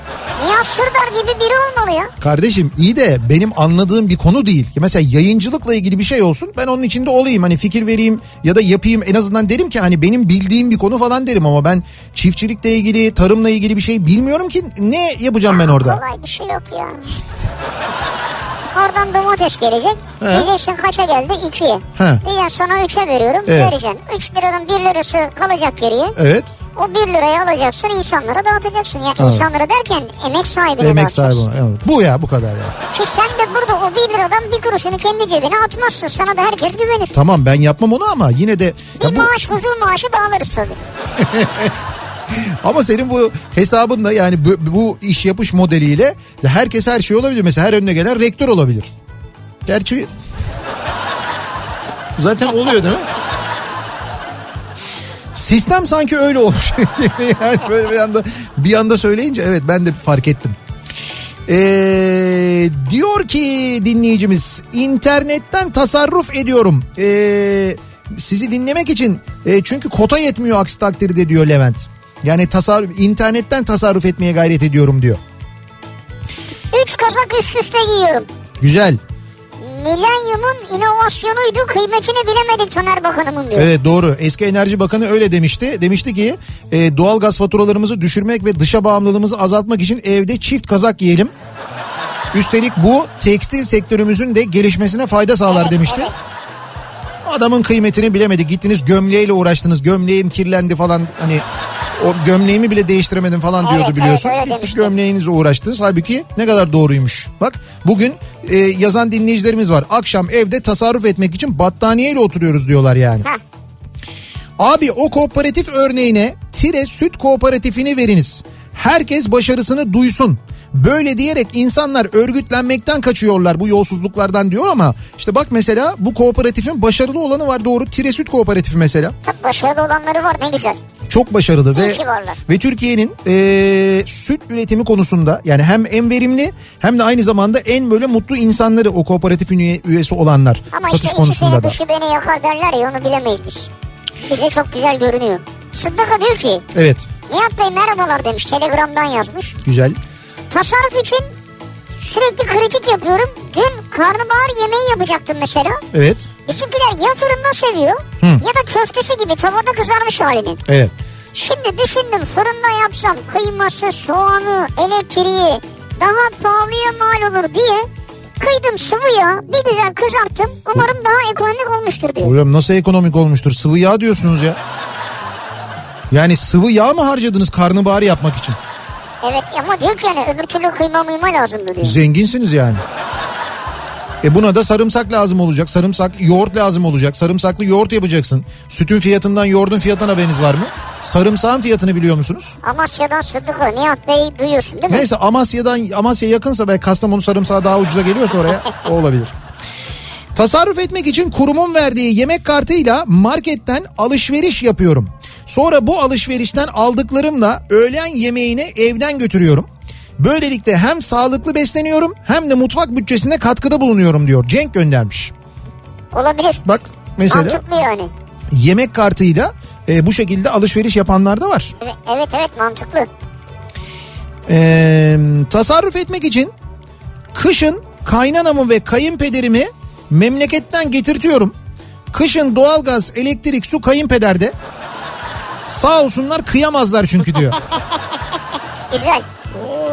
Nihat Sırdar gibi biri olmalı ya. Kardeşim iyi de benim anladığım bir konu değil. Ki Mesela yayıncılıkla ilgili bir şey olsun ben onun içinde olayım. Hani fikir vereyim ya da yapayım en azından derim ki hani benim bildiğim bir konu falan derim ama ben çiftçilikle ilgili, tarımla ilgili bir şey bilmiyorum ki ne yapacağım ben orada. Kolay bir şey yok ya. Oradan domates gelecek. He. Diyeceksin kaça geldi? 2'ye. He. Diyeceksin sana 3'e veriyorum. Evet. Vereceksin. 3 liranın 1 lirası kalacak geriye. Evet. O 1 lirayı alacaksın insanlara dağıtacaksın. Yani Evet. insanlara derken emek sahibine Emek sahibi. dağıtacaksın. olan, evet. Bu ya bu kadar ya. Ki sen de burada o 1 liradan bir kuruşunu kendi cebine atmazsın. Sana da herkes güvenir. Tamam ben yapmam onu ama yine de Bir bu, maaş huzur maaşı bağlarız tabii. [LAUGHS] [LAUGHS] ama senin bu hesabınla yani bu, bu iş yapış modeliyle herkes her şey olabilir. Mesela her önüne gelen rektör olabilir. Gerçi zaten oluyor değil mi? Sistem sanki öyle olmuş. [LAUGHS] yani böyle bir anda bir anda söyleyince evet ben de fark ettim. Ee, diyor ki dinleyicimiz internetten tasarruf ediyorum. Ee, sizi dinlemek için e, çünkü kota yetmiyor aksi takdirde diyor Levent. Yani tasarruf internetten tasarruf etmeye gayret ediyorum diyor. Üç kazak üst üste giyiyorum. Güzel. Milenyumun inovasyonuydu kıymetini bilemedik Taner Bakanımın diyor. Evet doğru. Eski Enerji Bakanı öyle demişti. Demişti ki e, doğal gaz faturalarımızı düşürmek ve dışa bağımlılığımızı azaltmak için evde çift kazak giyelim. Üstelik bu tekstil sektörümüzün de gelişmesine fayda sağlar Evet, demişti. evet. Adamın kıymetini bilemedik. Gittiniz gömleğiyle uğraştınız. Gömleğim kirlendi falan hani o gömleğimi bile değiştiremedim falan Evet, diyordu evet, biliyorsun. öyle Gittik demişti. gömleğinize uğraştınız. Halbuki ne kadar doğruymuş. Bak bugün e, yazan dinleyicilerimiz var. Akşam evde tasarruf etmek için battaniyeyle oturuyoruz diyorlar yani. Heh. Abi o kooperatif örneğine Tire Süt Kooperatifini veriniz. Herkes başarısını duysun. Böyle diyerek insanlar örgütlenmekten kaçıyorlar bu yolsuzluklardan diyor ama işte bak mesela bu kooperatifin başarılı olanı var doğru Tire Süt Kooperatifi mesela. Tabii başarılı olanları var ne güzel. Çok başarılı İyi ve ve Türkiye'nin eee, süt üretimi konusunda yani hem en verimli hem de aynı zamanda en böyle mutlu insanları o kooperatifin üye- üyesi olanlar Ama satış işte konusunda da. dışı beni yakar derler ya onu bilemeyiz biz. Bize çok güzel görünüyor. Sıddık'a diyor ki Evet Nihat Bey merhabalar demiş telegramdan yazmış. güzel. Tasarruf için sürekli kritik yapıyorum. Dün karnabahar yemeği yapacaktım mesela. Evet Bizimkiler ya fırında seviyor ya da köftesi gibi tavada kızarmış halini. evet. Şimdi düşündüm fırında yapsam kıyması, soğanı, elektriği daha pahalıya mal olur diye kıydım sıvıya bir güzel kızarttım. Umarım daha ekonomik olmuştur diyor. Hocam nasıl ekonomik olmuştur? Sıvı yağ diyorsunuz ya. Yani sıvı yağ mı harcadınız karnabahar yapmak için? Evet ama diyor ki yani öbür türlü kıyma mıyma lazımdı diyor. Zenginsiniz yani. E buna da sarımsak lazım olacak. Sarımsak, yoğurt lazım olacak. Sarımsaklı yoğurt yapacaksın. Sütün fiyatından yoğurdun fiyatından haberiniz var mı? Sarımsağın fiyatını biliyor musunuz? Amasya'dan Sıddık o. Nihat Bey duyuyorsun değil mi? Neyse Amasya'dan Amasya yakınsa belki Kastamonu sarımsağı daha ucuza geliyorsa oraya [LAUGHS] o olabilir. Tasarruf etmek için kurumun verdiği yemek kartıyla marketten alışveriş yapıyorum. Sonra bu alışverişten aldıklarımla öğlen yemeğini evden götürüyorum. Böylelikle hem sağlıklı besleniyorum hem de mutfak bütçesine katkıda bulunuyorum diyor. Cenk göndermiş. Olabilir. Bak mesela Mantıklı yani. yemek kartıyla e, bu şekilde alışveriş yapanlar da var. Evet evet, evet mantıklı. Ee, tasarruf etmek için kışın kaynanamı ve kayınpederimi memleketten getirtiyorum. Kışın doğalgaz, elektrik, su kayınpederde. Sağ olsunlar kıyamazlar çünkü diyor. [LAUGHS] Güzel.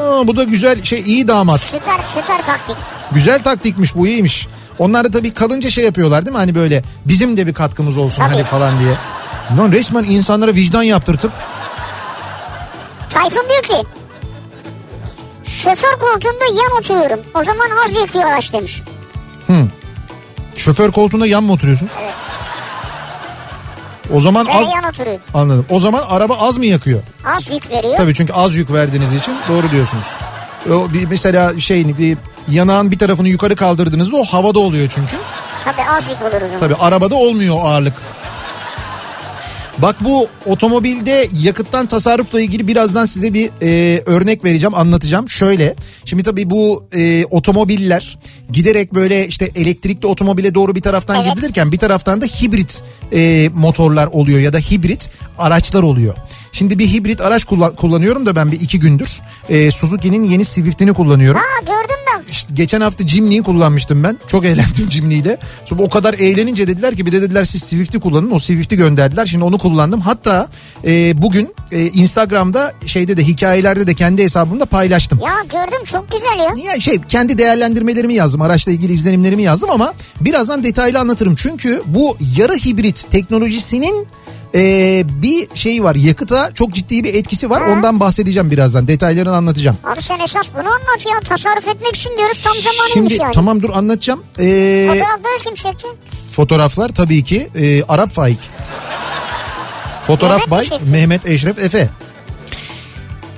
Aa, bu da güzel şey iyi damat. Süper süper taktik. Güzel taktikmiş bu iyiymiş. Onlar da tabii kalınca şey yapıyorlar değil mi? Hani böyle bizim de bir katkımız olsun Tabii. hadi falan diye. Lan resmen insanlara vicdan yaptırtıp Tayfun diyor ki şoför koltuğunda yan oturuyorum. O zaman az yakıyor araç demiş. şoför koltuğunda yan mı oturuyorsun? O zaman az yan oturuyor. anladım. O zaman araba az mı yakıyor? Az yük veriyor. Tabii çünkü az yük verdiğiniz için doğru diyorsunuz. O bir mesela şey bir yanağın bir tarafını yukarı kaldırdığınızda o havada oluyor çünkü. Tabii az yük olur o zaman. Tabii arabada olmuyor o ağırlık. Bak bu otomobilde yakıttan tasarrufla ilgili birazdan size bir e, örnek vereceğim anlatacağım. Şöyle şimdi tabii bu e, otomobiller giderek böyle işte elektrikli otomobile doğru bir taraftan Evet. gidilirken bir taraftan da hibrit e, motorlar oluyor ya da hibrit araçlar oluyor. Şimdi bir hibrit araç kullan- kullanıyorum da ben bir iki gündür. E, Suzuki'nin yeni Swift'ini kullanıyorum. Ha gördüm ben. İşte geçen hafta Jimny'yi kullanmıştım ben. Çok eğlendim Jimny'yle. Sonra o kadar eğlenince dediler ki bir de dediler siz Swift'i kullanın. O Swift'i gönderdiler. Şimdi onu kullandım. Hatta e, bugün e, Instagram'da şeyde de hikayelerde de kendi hesabımda paylaştım. Ya gördüm çok güzel ya. Ya şey kendi değerlendirmelerimi yazdım. Araçla ilgili izlenimlerimi yazdım ama birazdan detaylı anlatırım. Çünkü bu yarı hibrit teknolojisinin e, bir şeyi var. Yakıta çok ciddi bir etkisi var. Ondan bahsedeceğim birazdan. Detaylarını anlatacağım. Abi sen esas bunu anlat ya. Tasarruf etmek için diyoruz tam zamanıymış Şimdi yani. tamam dur anlatacağım. Ee, Fotoğrafları kim çekti? fotoğraflar tabii ki e, Arap Faik. Fotoğraf Mehmet bay çekti? Mehmet Eşref Efe.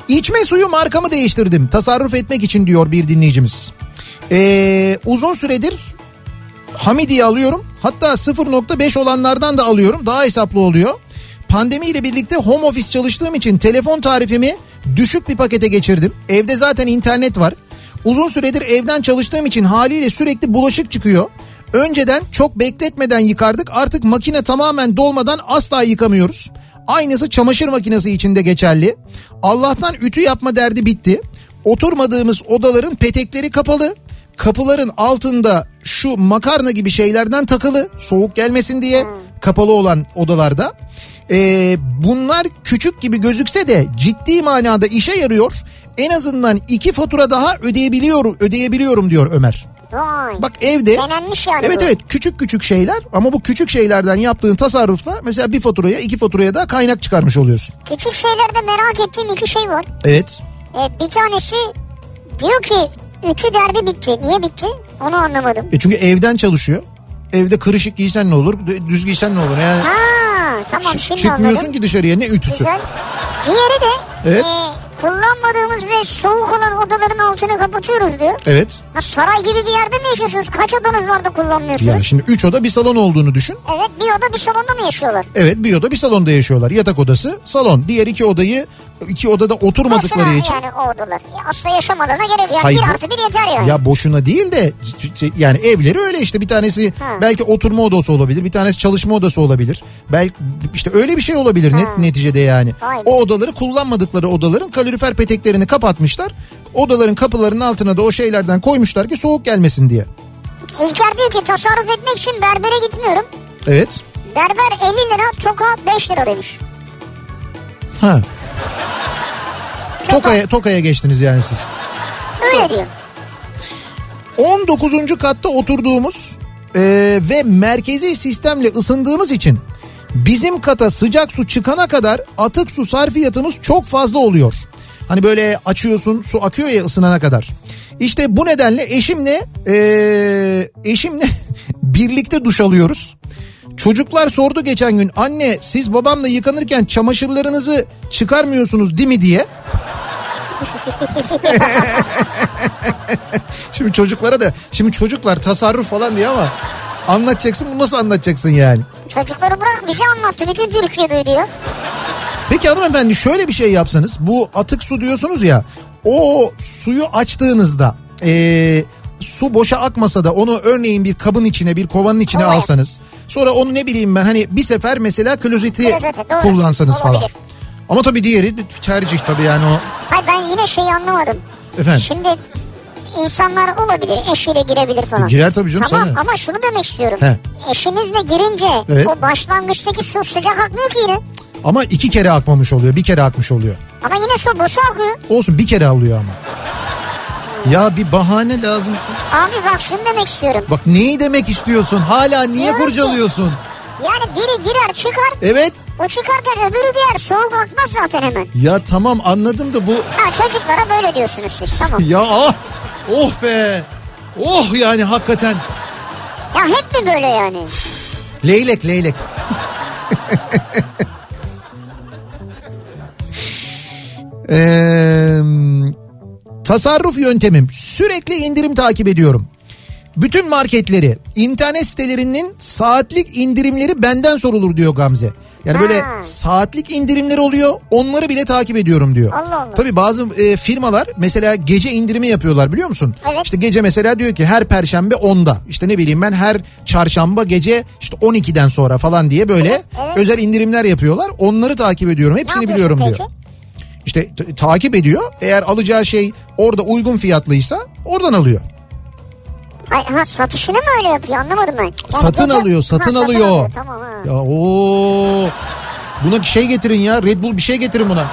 İçme suyu markamı değiştirdim tasarruf etmek için diyor bir dinleyicimiz. Ee, uzun süredir Hamidi'yi alıyorum. Hatta 0.5 olanlardan da alıyorum. Daha hesaplı oluyor. Pandemiyle birlikte home office çalıştığım için telefon tarifimi düşük bir pakete geçirdim. Evde zaten internet var. Uzun süredir evden çalıştığım için haliyle sürekli bulaşık çıkıyor. Önceden çok bekletmeden yıkardık. Artık makine tamamen dolmadan asla yıkamıyoruz. Aynısı çamaşır makinesi için de geçerli. Allah'tan ütü yapma derdi bitti. Oturmadığımız odaların petekleri kapalı. Kapıların altında şu makarna gibi şeylerden takılı soğuk gelmesin diye kapalı olan odalarda. Ee, bunlar küçük gibi gözükse de ciddi manada işe yarıyor. En azından iki fatura daha ödeyebiliyorum, ödeyebiliyorum diyor Ömer. Vay. Bak evde Denenmiş yani Evet bu. evet küçük küçük şeyler ama bu küçük şeylerden yaptığın tasarrufla mesela bir faturaya iki faturaya da kaynak çıkarmış oluyorsun. Küçük şeylerde merak ettiğim iki şey var. Evet. Ee, bir tanesi diyor ki ütü derdi bitti. Niye bitti? Onu anlamadım. E çünkü evden çalışıyor. Evde kırışık giysen ne olur, düz giysen ne olur? Yani Ha tamam Ç- şimdi çıkmıyorsun anladım. ki dışarıya ne ütüsü. Güzel. Diğeri de Evet. e, kullanmadığımız ve soğuk olan odaların altını kapatıyoruz diyor. Evet. Ha, saray gibi bir yerde mi yaşıyorsunuz? Kaç odanız var da kullanmıyorsunuz? Yani şimdi üç oda bir salon olduğunu düşün. Evet bir oda bir salonda mı yaşıyorlar? Evet bir oda bir salonda yaşıyorlar. Yatak odası, salon. Diğer iki odayı iki odada oturmadıkları Mesela için. yani o odalar. Ya Aslında yaşamalarına gerek yok. Hayır, bir artı bir yeter yani. Ya boşuna değil de yani evleri öyle işte bir tanesi Ha. belki oturma odası olabilir bir tanesi çalışma odası olabilir. Belki işte öyle bir şey olabilir net, neticede yani. Be. O odaları kullanmadıkları odaların kalorifer peteklerini kapatmışlar. Odaların kapılarının altına da o şeylerden koymuşlar ki soğuk gelmesin diye. İlker diyor ki tasarruf etmek için berbere gitmiyorum. Evet. Berber 50 lira, toka 5 lira demiş. Ha. Tokaya, Tokaya geçtiniz yani siz. Öyle diyor. 19. katta oturduğumuz e, ve merkezi sistemle ısındığımız için bizim kata sıcak su çıkana kadar atık su sarfiyatımız çok fazla oluyor. Hani böyle açıyorsun su akıyor ya ısınana kadar. İşte bu nedenle eşimle e, eşimle [LAUGHS] birlikte duş alıyoruz. Çocuklar sordu geçen gün anne siz babamla yıkanırken çamaşırlarınızı çıkarmıyorsunuz değil mi diye. [LAUGHS] Şimdi çocuklara da şimdi çocuklar tasarruf falan diye ama anlatacaksın bunu nasıl anlatacaksın yani? Çocukları bırak bize anlattı. Bütün Türkiye duyuyor. Peki hanımefendi şöyle bir şey yapsanız bu atık su diyorsunuz ya o suyu açtığınızda eee, su boşa akmasa da onu örneğin bir kabın içine bir kovanın içine Evet. alsanız sonra onu ne bileyim ben hani bir sefer mesela klozeti doğru. kullansanız falan. Olabilir. Ama tabii diğeri tercih tabii yani o Hayır ben yine şeyi anlamadım. efendim. Şimdi insanlar olabilir. Eşiyle girebilir falan. Girer tabii canım, Tamam sana ama şunu demek istiyorum. He. Eşinizle girince Evet. o başlangıçtaki su sıcak akmıyor ki yine. Ama iki kere akmamış oluyor bir kere akmış oluyor. Ama yine su boşa akıyor. Olsun bir kere alıyor ama. Ya bir bahane lazım. ki. Abi bak şunu demek istiyorum. Bak neyi demek istiyorsun? Hala niye Diyorum ki- kurcalıyorsun? Yani biri girer çıkar. Evet. O çıkarken öbürü girer. Soğuk akmaz zaten hemen. Ya tamam anladım da bu... Ha çocuklara böyle diyorsunuz siz. Tamam. Ya ah! Oh be! Oh yani hakikaten. Ya hep mi böyle yani? Leylek leylek. [LAUGHS] Ee, tasarruf yöntemim. Sürekli indirim takip ediyorum. Bütün marketleri, internet sitelerinin saatlik indirimleri benden sorulur diyor Gamze. Yani böyle Ha. saatlik indirimler oluyor onları bile takip ediyorum diyor. Allah Allah. Tabii bazı e, firmalar mesela gece indirimi yapıyorlar biliyor musun? Evet. İşte gece mesela diyor ki her perşembe 10'da işte ne bileyim ben her çarşamba gece işte 12'den sonra falan diye böyle Evet, evet. özel indirimler yapıyorlar. Onları takip ediyorum hepsini biliyorum yapıyorsun diyor. İşte t- takip ediyor eğer alacağı şey orada uygun fiyatlıysa oradan alıyor. Hayır, ha satışını mı öyle yapıyor anlamadım ben. Yani Satın gece- alıyor, satın Ha, alıyor. Tamam ha. Ya o buna bir şey getirin ya Red Bull bir şey getirin buna.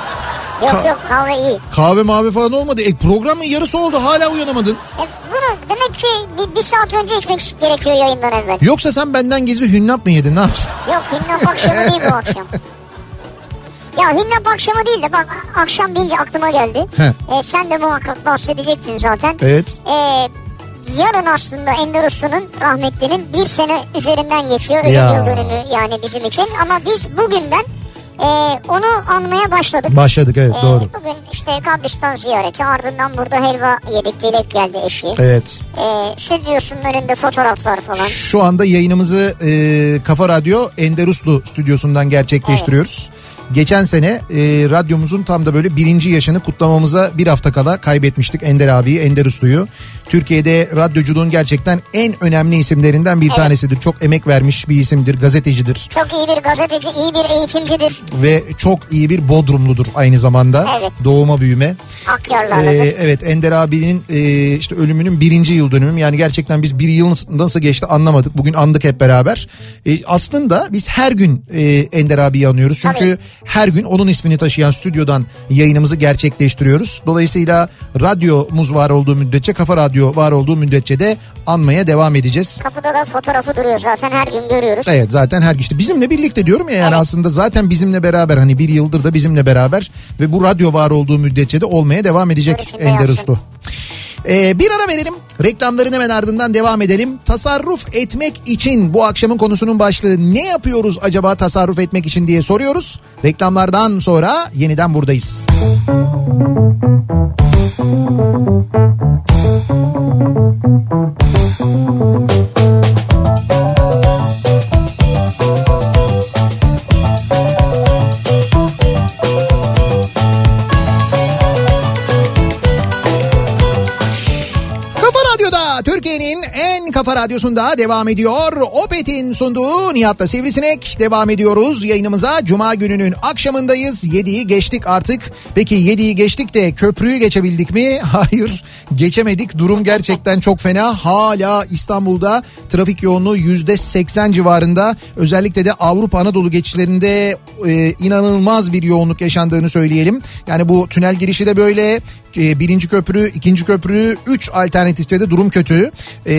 Yok Ka- yok kahve iyi. Kahve mavi falan olmadı. E, programın yarısı oldu hala uyanamadın. E, bunu demek ki bir, bir saat önce içmek gerekiyor yayından evvel. Yoksa sen benden gizli hünnap mı yedin ne yaptın? Yok hünnap akşamı değil bu akşam. [LAUGHS] Ya hünnap akşamı değil de bak akşam deyince aklıma geldi. He. E, sen de muhakkak bahsedecektin zaten. Evet. E, yarın aslında Ender Uslu'nun rahmetlinin bir sene üzerinden geçiyor. Ölüm Ya. yıl dönümü yani bizim için. Ama biz bugünden e, onu anmaya başladık. Başladık evet Ee, doğru. Bugün işte kabristan ziyareti ardından burada helva yedik dilek geldi eşi. Evet. Ee, stüdyosunun önünde fotoğraflar falan. Şu anda yayınımızı e, Kafa Radyo Enderuslu stüdyosundan gerçekleştiriyoruz. Geçen sene e, radyomuzun tam da böyle birinci yaşını kutlamamıza bir hafta kala kaybetmiştik Ender abiyi, Ender Uslu'yu. Türkiye'de radyoculuğun gerçekten en önemli isimlerinden bir tanesidir. Çok emek vermiş bir isimdir, gazetecidir Çok iyi bir gazeteci, iyi bir eğitimcidir. ve çok iyi bir Bodrumludur aynı zamanda. Evet. Doğuma büyüme. Akyarlarlıdır. Ee, evet Ender abinin e, işte ölümünün birinci yıl dönümü yani gerçekten biz bir yıl nasıl geçti anlamadık bugün andık hep beraber E, aslında biz her gün e, Ender abiyi anıyoruz çünkü Tabii. Her gün onun ismini taşıyan stüdyodan yayınımızı gerçekleştiriyoruz. Dolayısıyla radyomuz var olduğu müddetçe kafa radyo var olduğu müddetçe de anmaya devam edeceğiz. Kapıda da fotoğrafı duruyor. Zaten her gün görüyoruz. Evet zaten her işte bizimle birlikte diyorum ya yani aslında zaten bizimle beraber hani bir yıldır da bizimle beraber ve bu radyo var olduğu müddetçe de olmaya devam edecek Dur Ee, bir ara verelim. Reklamların hemen ardından devam edelim. Tasarruf etmek için bu akşamın konusunun başlığı ne yapıyoruz acaba tasarruf etmek için diye soruyoruz. Reklamlardan sonra yeniden buradayız. Kafa Türkiye'nin en kafa radyosunda devam ediyor. Opet'in sunduğu Nihat'la Sivrisinek devam ediyoruz. Yayınımıza Cuma gününün akşamındayız. 7'yi geçtik artık. Peki 7'yi geçtik de köprüyü geçebildik mi? [LAUGHS] Hayır geçemedik. Durum gerçekten çok fena. Hala İstanbul'da trafik yoğunluğu %80 civarında. Özellikle de Avrupa Anadolu geçişlerinde e, inanılmaz bir yoğunluk yaşandığını söyleyelim. Yani bu tünel girişi de böyle e, birinci köprü, ikinci köprü, üç alternatifte de durum kötü. E,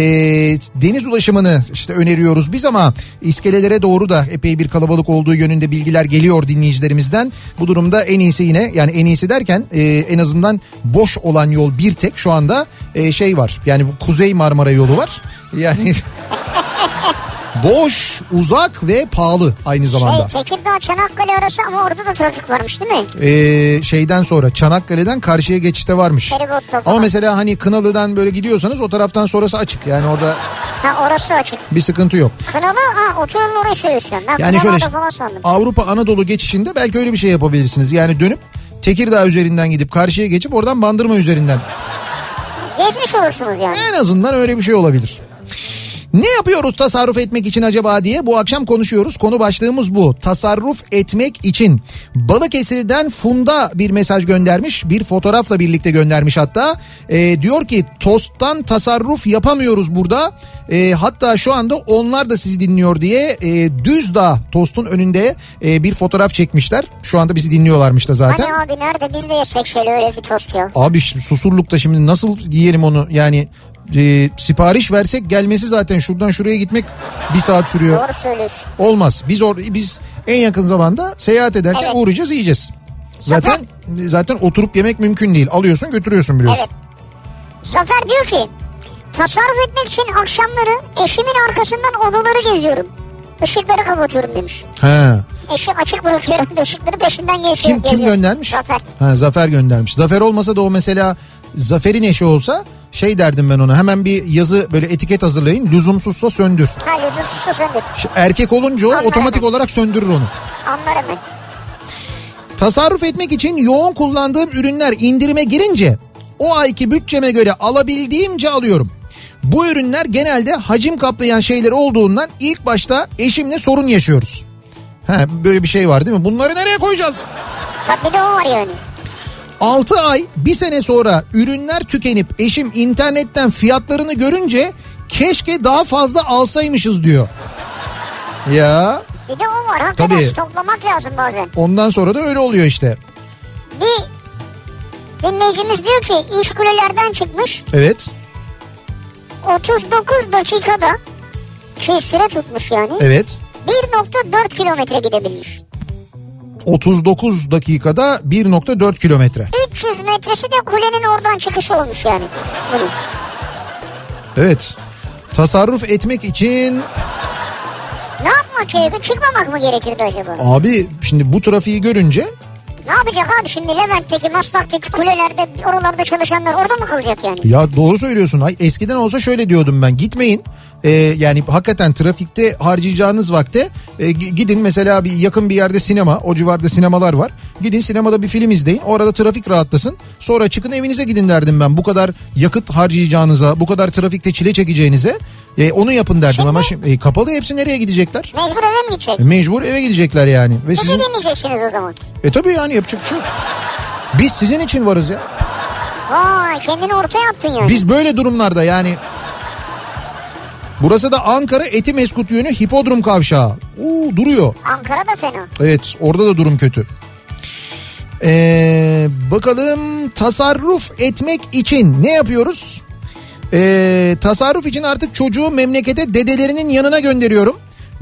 deniz ulaşımını işte öneriyoruz biz ama iskelelere doğru da epey bir kalabalık olduğu yönünde bilgiler geliyor dinleyicilerimizden. Bu durumda en iyisi yine yani en iyisi derken e, en azından boş olan yol bir tek şu anda e, şey var. Yani bu Kuzey Marmara yolu var. Yani [LAUGHS] boş, uzak ve pahalı aynı zamanda. Şey Tekirdağ Çanakkale arası ama orada da trafik varmış değil mi? Ee, şeyden sonra Çanakkale'den karşıya geçişte varmış. Feribotta Ama mesela hani Kınalı'dan böyle gidiyorsanız o taraftan sonrası açık. Yani orada Ha orası açık. bir sıkıntı yok. Kınalı ha otoyolun orayı söylüyorsun. Ben Yani şöyle falan sandım. Avrupa Anadolu geçişinde belki öyle bir şey yapabilirsiniz. Yani dönüp Tekirdağ üzerinden gidip karşıya geçip oradan Bandırma üzerinden. Gezmiş olursunuz yani. En azından öyle bir şey olabilir. Ne yapıyoruz tasarruf etmek için acaba diye bu akşam konuşuyoruz. Konu başlığımız bu. Tasarruf etmek için. Balıkesir'den Funda bir mesaj göndermiş. Bir fotoğrafla birlikte göndermiş hatta. Ee, diyor ki tosttan tasarruf yapamıyoruz burada. Ee, hatta şu anda onlar da sizi dinliyor diye e, Düzdağ tostun önünde e, bir fotoğraf çekmişler. Şu anda bizi dinliyorlarmış da zaten. Hani abi nerede biz de yesek şöyle öyle bir tost ya. Abi Susurluk'ta şimdi nasıl yiyelim onu yani e, sipariş versek gelmesi zaten şuradan şuraya gitmek bir saat sürüyor. Doğru söylüyorsun. Olmaz. Biz or biz en yakın zamanda seyahat ederken Evet. uğrayacağız yiyeceğiz. Zaten zaten oturup yemek mümkün değil. Alıyorsun götürüyorsun biliyorsun. Evet. Zafer diyor ki tasarruf etmek için akşamları eşimin arkasından odaları geziyorum. Işıkları kapatıyorum demiş. He. Eşi açık bırakıyorum da ışıkları peşinden geçiyor. Kim kim göndermiş? Zafer. Ha, Zafer göndermiş. Zafer olmasa da o mesela Zafer'in eşi olsa şey derdim ben ona hemen bir yazı böyle etiket hazırlayın lüzumsuzsa söndür. Ha lüzumsuzsa söndür. Erkek olunca o Anlarım. otomatik olarak söndürür onu. Anlar hemen. Tasarruf etmek için yoğun kullandığım ürünler indirime girince o ayki bütçeme göre alabildiğimce alıyorum. Bu ürünler genelde hacim kaplayan şeyler olduğundan ilk başta eşimle sorun yaşıyoruz. Ha, böyle bir şey var değil mi? Bunları nereye koyacağız? Bak bir de o var yani. 6 ay bir sene sonra ürünler tükenip eşim internetten fiyatlarını görünce keşke daha fazla alsaymışız diyor. Ya Bir de o var. Hakikaten Tabii. stoklamak lazım bazen. ondan sonra da öyle oluyor işte. Bir dinleyicimiz diyor ki iş kulelerden çıkmış. Evet 39 dakikada ki süre tutmuş yani. evet 1.4 kilometre gidebilmiş. 39 dakikada 1.4 kilometre. 300 metresi de kulenin oradan çıkışı olmuş yani. Bunun. Evet. Tasarruf etmek için Ne yapmak gerekiyor? Çıkmamak mı gerekirdi acaba? abi şimdi bu trafiği görünce Ne yapacak abi şimdi Levent'teki, Maslak'taki kulelerde, oralarda çalışanlar orada mı kalacak yani? Ya doğru söylüyorsun. Ay, eskiden olsa şöyle diyordum ben. Gitmeyin. Ee, yani hakikaten trafikte harcayacağınız vakte e, gi- gidin mesela bir yakın bir yerde sinema. O civarda sinemalar var. Gidin sinemada bir film izleyin. Orada trafik rahatlasın. Sonra çıkın evinize gidin derdim ben. Bu kadar yakıt harcayacağınıza, bu kadar trafikte çile çekeceğinize e, onu yapın derdim. Şimdi- Ama şimdi e, kapalı hepsi nereye gidecekler? Mecbur eve mi gidecek? E, mecbur eve gidecekler yani. Ve Bizi sizin... dinleyeceksiniz o zaman. E tabii yani yapacak bir şey yok. Biz sizin için varız ya. Vay kendini ortaya attın yani. Biz böyle durumlarda yani Burası da Ankara Etimeskut yönü hipodrom kavşağı. Uuu duruyor. Ankara da fena. Evet orada da durum kötü. Ee, bakalım tasarruf etmek için ne yapıyoruz? Ee, tasarruf için artık çocuğu memlekete dedelerinin yanına gönderiyorum.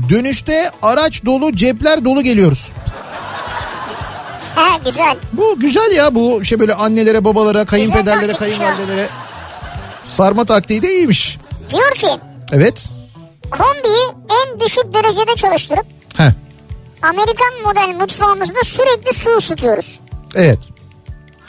Dönüşte araç dolu cepler dolu geliyoruz. [LAUGHS] He güzel. Bu güzel ya bu şey böyle annelere babalara kayınpederlere kayınvalidelere sarma taktiği de iyiymiş. Diyor ki Evet. kombiyi en düşük derecede çalıştırıp Heh. Amerikan model mutfağımızda sürekli su ısıtıyoruz. Evet.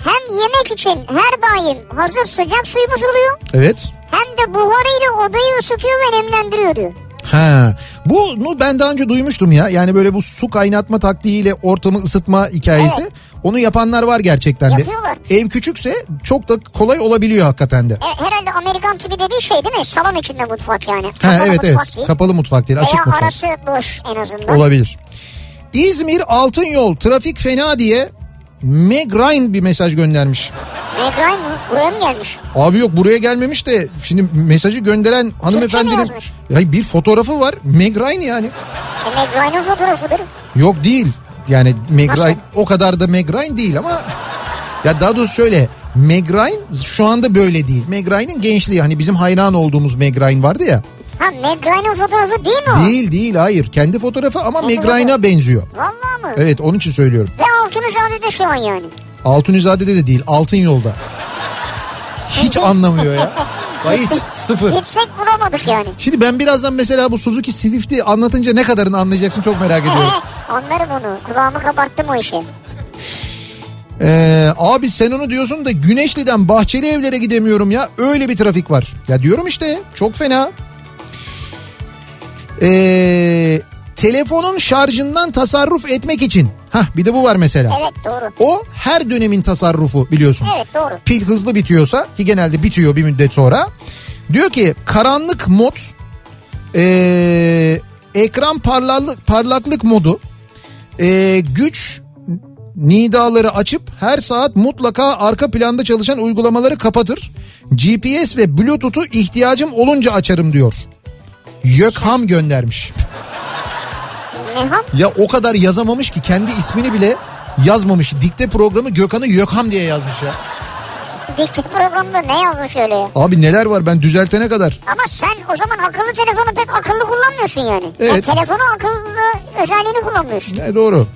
Hem yemek için her daim hazır sıcak suyumuz oluyor Evet. hem de buharıyla odayı ısıtıyor ve nemlendiriyor diyor. Ha. Bunu ben daha önce duymuştum ya. Yani böyle bu su kaynatma taktiğiyle ortamı ısıtma hikayesi. Evet. Onu yapanlar var gerçekten de. Yapıyorlar. Ev küçükse çok da kolay olabiliyor hakikaten de. E, herhalde Amerikan tipi dediği şey değil mi? Salon içinde mutfak yani. Ha Kapalı evet mutfak evet. değil. Kapalı mutfak değil, açık Veya mutfak. arası boş en azından. Olabilir. İzmir Altın Yol trafik fena diye Meg Ryan bir mesaj göndermiş. Megran mı? Buraya mı gelmiş? Abi yok buraya gelmemiş de şimdi mesajı gönderen hanımefendinin? Ya bir fotoğrafı var. Meg Ryan yani. E Megran'ın fotoğrafıdır. Yok değil. Yani Meg? Ryan o kadar da Meg Ryan değil ama ya daha doğrusu şöyle Meg Ryan şu anda böyle değil. Meg Ryan'ın gençliği hani bizim hayran olduğumuz Meg Ryan vardı ya. Ha Megran'ın fotoğrafı değil mi o? Değil değil hayır. Kendi fotoğrafı ama Meg? Ryan'a benziyor. Vallahi mı? Evet onun için söylüyorum. Ve Altunizade'de şu an yani. Altunizade'de de değil Altın Yolda. Hiç anlamıyor ya. [LAUGHS] Hayır sıfır. Gitsek bulamadık yani. Şimdi ben birazdan mesela bu Suzuki Swift'i anlatınca ne kadarını anlayacaksın çok merak ediyorum. [LAUGHS] Anlarım onu. Kulağımı kabarttım o işi. Ee, abi sen onu diyorsun da Güneşli'den Bahçeli Evler'e gidemiyorum ya. Öyle bir trafik var. Ya diyorum işte çok fena. Ee, telefonun şarjından tasarruf etmek için. Hah bir de bu var mesela. Evet doğru. O her dönemin tasarrufu biliyorsun. Evet doğru. Pil hızlı bitiyorsa ki genelde bitiyor bir müddet sonra. Diyor ki karanlık mod ee, ekran parlaklık, parlaklık modu ee, güç nidaları açıp her saat mutlaka arka planda çalışan uygulamaları kapatır. GPS ve Bluetooth'u ihtiyacım olunca açarım diyor. Gökham göndermiş. Neham Ya o kadar yazamamış ki kendi ismini bile yazmamış. Dikte programı Gökhan'ı Gökham diye yazmış ya. dikte programda ne yazmış öyle ya? Abi neler var ben düzeltene kadar. Ama sen o zaman akıllı telefonu pek akıllı kullanmıyorsun yani. Evet. Yani telefonu akıllı özelliğini kullanmıyorsun. Ne doğru.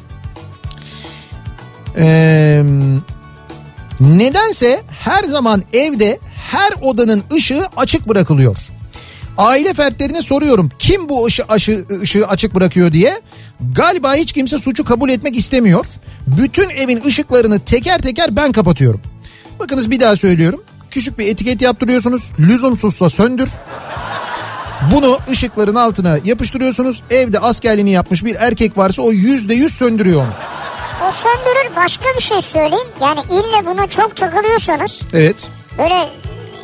Ee, nedense her zaman evde her odanın ışığı açık bırakılıyor. Aile fertlerine soruyorum kim bu ışı, aşı, ışığı açık bırakıyor diye. Galiba hiç kimse suçu kabul etmek istemiyor. Bütün evin ışıklarını teker teker ben kapatıyorum. Bakınız bir daha söylüyorum. Küçük bir etiket yaptırıyorsunuz. Lüzumsuzsa söndür. Bunu ışıkların altına yapıştırıyorsunuz. Evde askerliğini yapmış bir erkek varsa o yüzde yüz söndürüyor onu. O söndürür başka bir şey söyleyeyim. Yani ille buna çok takılıyorsanız Evet. böyle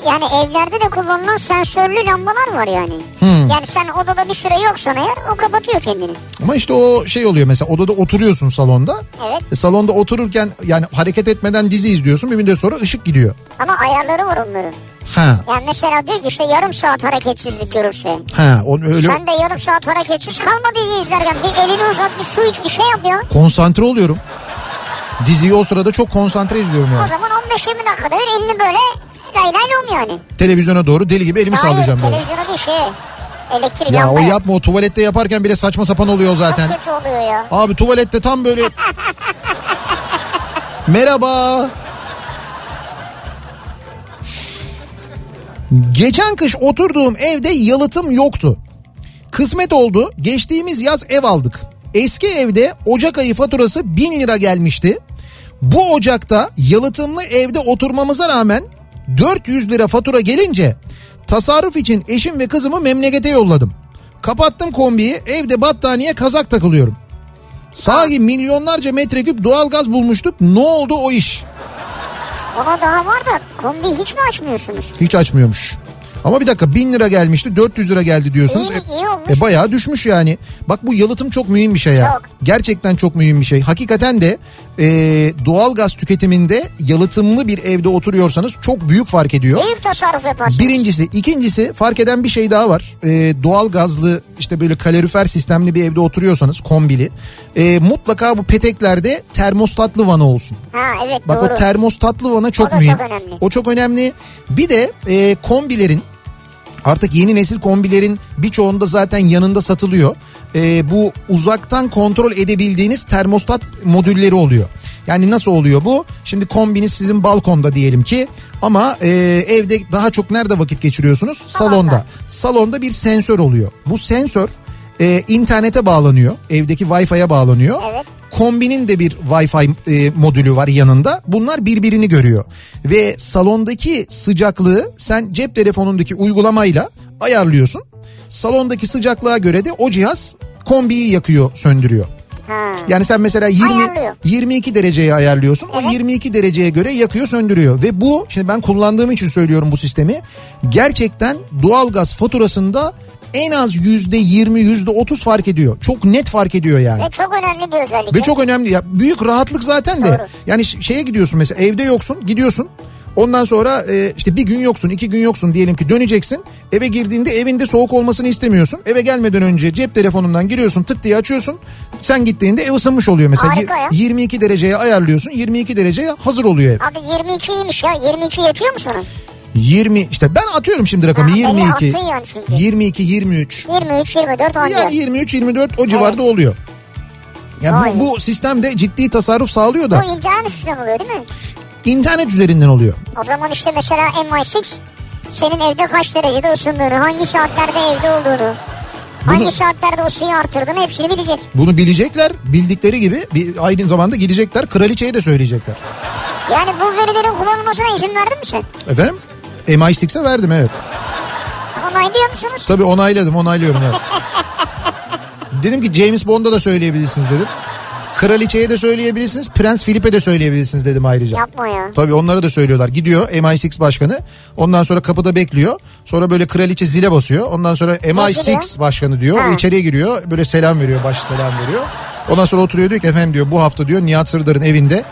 yani evlerde de kullanılan sensörlü lambalar var yani. Hmm. Yani sen odada bir süre yoksan eğer o kapatıyor kendini. Ama işte o şey oluyor mesela odada oturuyorsun salonda. Evet. E, salonda otururken yani hareket etmeden dizi izliyorsun bir müddet sonra ışık gidiyor. Ama ayarları var onların. Ha. Yani mesela diyor ki işte yarım saat hareketsizlik görürse. Ha onu öyle Sen de yarım saat hareketsiz kalma dizi izlerken bir elini uzat bir su iç bir şey yap ya. konsantre oluyorum. Diziyi o sırada çok konsantre izliyorum O yani. zaman 15-20 dakikada bir elini böyle lay lay lom yani. Televizyona doğru deli gibi elimi Hayır sallayacağım böyle. televizyona değil şey. Elektrik Ya o lamba. yapma o tuvalette yaparken bile saçma sapan oluyor zaten. Çok kötü oluyor ya. Abi tuvalette tam böyle... Merhaba. Geçen kış oturduğum evde yalıtım yoktu. Kısmet oldu. Geçtiğimiz yaz ev aldık. Eski evde Ocak ayı faturası 1000 lira gelmişti. Bu Ocak'ta yalıtımlı evde oturmamıza rağmen 400 lira fatura gelince tasarruf için eşim ve kızımı memlekete yolladım. Kapattım kombiyi evde battaniye kazak takılıyorum. Sahi milyonlarca metreküp doğalgaz bulmuştuk. Ne oldu o iş? Ona daha var da kombi hiç mi açmıyorsunuz? Hiç açmıyormuş. Ama bir dakika 1000 lira gelmişti 400 lira geldi diyorsunuz. İyi, iyi olmuş. E, bayağı düşmüş yani. Bak bu yalıtım çok mühim bir şey ya. Çok. Gerçekten çok mühim bir şey. Hakikaten de e, doğal gaz tüketiminde yalıtımlı bir evde oturuyorsanız çok büyük fark ediyor. Büyük tasarruf yaparsınız. Birincisi, ikincisi fark eden bir şey daha var. Ee, doğal gazlı işte böyle kalorifer sistemli bir evde oturuyorsanız kombili e, mutlaka bu peteklerde termostatlı vana olsun. Ha evet Bak doğru. o termostatlı vana çok O mühim. çok önemli. O çok önemli. Bir de e, kombilerin artık yeni nesil kombilerin birçoğunda zaten yanında satılıyor. E, bu uzaktan kontrol edebildiğiniz termostat modülleri oluyor. Yani nasıl oluyor bu? Şimdi kombiniz sizin balkonda diyelim ki ama e, evde daha çok nerede vakit geçiriyorsunuz? Salonda. Salonda bir sensör oluyor. Bu sensör e, internete bağlanıyor. Evdeki Wi-Fi'ye bağlanıyor. Evet. Kombinin de bir Wi-Fi e, modülü var yanında. Bunlar birbirini görüyor. Ve salondaki sıcaklığı sen cep telefonundaki uygulamayla ayarlıyorsun. Salondaki sıcaklığa göre de o cihaz kombiyi yakıyor, söndürüyor. Ha. Yani sen mesela 20 Ayarlıyor. 22 dereceye ayarlıyorsun. O Evet. 22 dereceye göre yakıyor, söndürüyor ve bu şimdi ben kullandığım için söylüyorum bu sistemi. Gerçekten doğalgaz faturasında en az yüzde 20 yüzde 30 fark ediyor. Çok net fark ediyor yani. Ve çok önemli bir özellik. Ve çok önemli ya büyük rahatlık zaten de. Doğru. Yani şeye gidiyorsun mesela evde yoksun gidiyorsun. Ondan sonra e, işte bir gün yoksun iki gün yoksun diyelim ki döneceksin. Eve girdiğinde evinde soğuk olmasını istemiyorsun. Eve gelmeden önce cep telefonundan giriyorsun tık diye açıyorsun. Sen gittiğinde ev ısınmış oluyor mesela. Harika ya. 22 dereceye ayarlıyorsun 22 dereceye hazır oluyor ev. Abi 22'ymiş ya. 22 yetiyor mu sana? 20 işte ben atıyorum şimdi rakamı Ha, beni 22. attın yani çünkü. 22 23. 23, 24 anca. Ya 23 24 o civarda oluyor. Ya Aynen. bu, bu sistemde ciddi tasarruf sağlıyor da Bu internet üstünden oluyor değil mi? internet üzerinden oluyor. O zaman işte mesela MI6 senin evde kaç derecede ısındığını, hangi saatlerde evde olduğunu, hangi Bunu- saatlerde ısıyı arttırdığını hepsini bilecek. Bunu bilecekler. Bildikleri gibi bir aynı zamanda gidecekler. Kraliçeye de söyleyecekler. Yani bu verilerin kullanılmasına izin verdin mi sen? Efendim? MI6'e verdim evet. Onaylıyor musunuz? Tabii onayladım onaylıyorum evet. dedim ki James Bond'a da söyleyebilirsiniz dedim. Kraliçeye de söyleyebilirsiniz. Prens Philip'e de söyleyebilirsiniz dedim ayrıca. Yapma ya. Tabii onlara da söylüyorlar. Gidiyor MI6 başkanı. Ondan sonra kapıda bekliyor. Sonra böyle kraliçe zile basıyor. Ondan sonra MI6 giriyor? başkanı diyor. Ha. İçeriye giriyor. Böyle selam veriyor. Baş selam veriyor. Ondan sonra oturuyor diyor ki efendim diyor bu hafta diyor Nihat Sırdar'ın evinde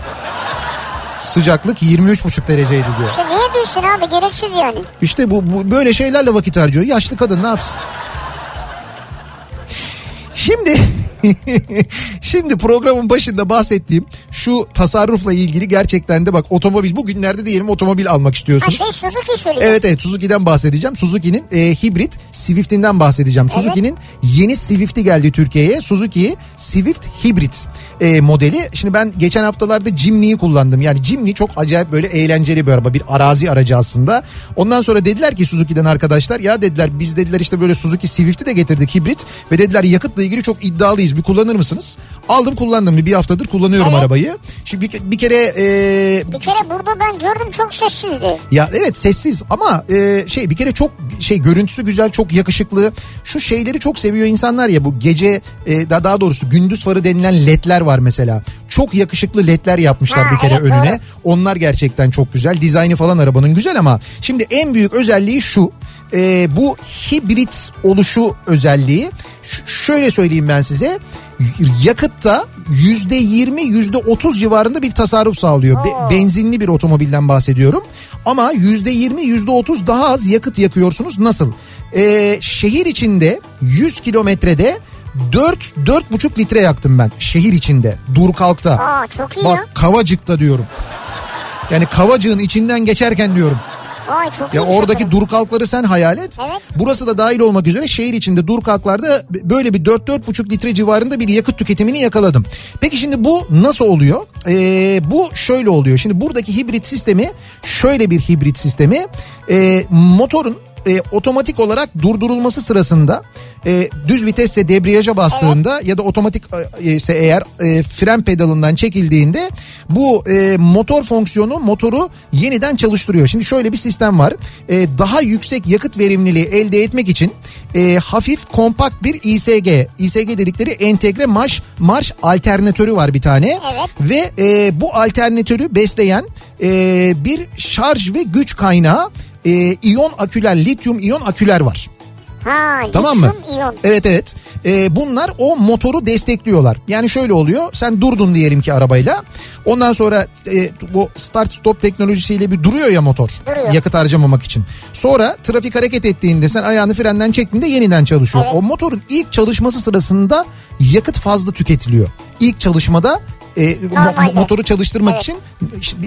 sıcaklık 23,5 dereceydi diyor. İşte niye bilsin abi gereksiz yani. İşte bu, bu böyle şeylerle vakit harcıyor. Yaşlı kadın ne yapsın? Şimdi [LAUGHS] şimdi programın başında bahsettiğim şu tasarrufla ilgili gerçekten de bak otomobil bugünlerde diyelim otomobil almak Ha istiyorsunuz. şey Suzuki söylüyor. Evet evet Suzuki'den bahsedeceğim. Suzuki'nin e, hibrit Swift'inden bahsedeceğim. Suzuki'nin yeni Swift'i geldi Türkiye'ye. Suzuki Swift Hibrit e, modeli. Şimdi ben geçen haftalarda Jimny'yi kullandım. Yani Jimny çok acayip böyle eğlenceli bir araba. Bir arazi aracı aslında. Ondan sonra dediler ki Suzuki'den arkadaşlar ya dediler biz dediler işte böyle Suzuki Swift'i de getirdik hibrit. Ve dediler yakıtla ilgili çok iddialıyız. Bir kullanır mısınız? Aldım kullandım. Bir haftadır kullanıyorum Evet. arabayı. Şimdi bir, bir kere e, Bir kere burada ben gördüm çok sessizdi. ya evet sessiz ama e, şey bir kere çok şey görüntüsü güzel çok yakışıklı. Şu şeyleri çok seviyor insanlar ya bu gece e, daha daha doğrusu gündüz farı denilen ledler var mesela. Çok yakışıklı ledler yapmışlar Ha, bir kere evet, önüne. doğru. Onlar gerçekten çok güzel. Dizaynı falan arabanın güzel ama şimdi en büyük özelliği şu. e, bu hibrit oluşu özelliği. Şöyle söyleyeyim ben size. Yakıtta yüzde yirmi yüzde otuz civarında bir tasarruf sağlıyor. Be- benzinli bir otomobilden bahsediyorum. Ama yüzde yirmi yüzde otuz daha az yakıt yakıyorsunuz. Nasıl? Ee, şehir içinde 100 kilometrede 4 4,5 litre yaktım ben şehir içinde. Dur kalkta. Aa çok iyi ya. Bak Kavacık'ta diyorum. Yani Kavacık'ın içinden geçerken diyorum. Vay çok Ya oradaki dur kalkları sen hayal et. Evet. Burası da dahil olmak üzere şehir içinde dur kalklarda böyle bir 4-4,5 litre civarında bir yakıt tüketimini yakaladım. Peki şimdi bu nasıl oluyor? Ee, bu şöyle oluyor. Şimdi buradaki hibrit sistemi şöyle bir hibrit sistemi. Ee, motorun e, otomatik olarak durdurulması sırasında e, düz vitesse debriyaja bastığında ya da otomatik e, ise eğer e, fren pedalından çekildiğinde bu e, motor fonksiyonu motoru yeniden çalıştırıyor. Şimdi şöyle bir sistem var. E, daha yüksek yakıt verimliliği elde etmek için e, hafif kompakt bir ISG, ISG dedikleri entegre marş marş alternatörü var bir tane Evet. ve e, bu alternatörü besleyen e, bir şarj ve güç kaynağı e, iyon aküler, lityum iyon aküler var. Ha, Tamam mı? iyon. Evet evet. Ee, bunlar o motoru destekliyorlar. Yani şöyle oluyor. Sen durdun diyelim ki arabayla. Ondan sonra e, bu start stop teknolojisiyle bir duruyor ya motor. Duruyor. Yakıt harcamamak için. Sonra trafik hareket ettiğinde sen ayağını frenden çektiğinde yeniden çalışıyor. Evet. O motorun ilk çalışması sırasında yakıt fazla tüketiliyor. İlk çalışmada e, Normalde. motoru çalıştırmak Evet. için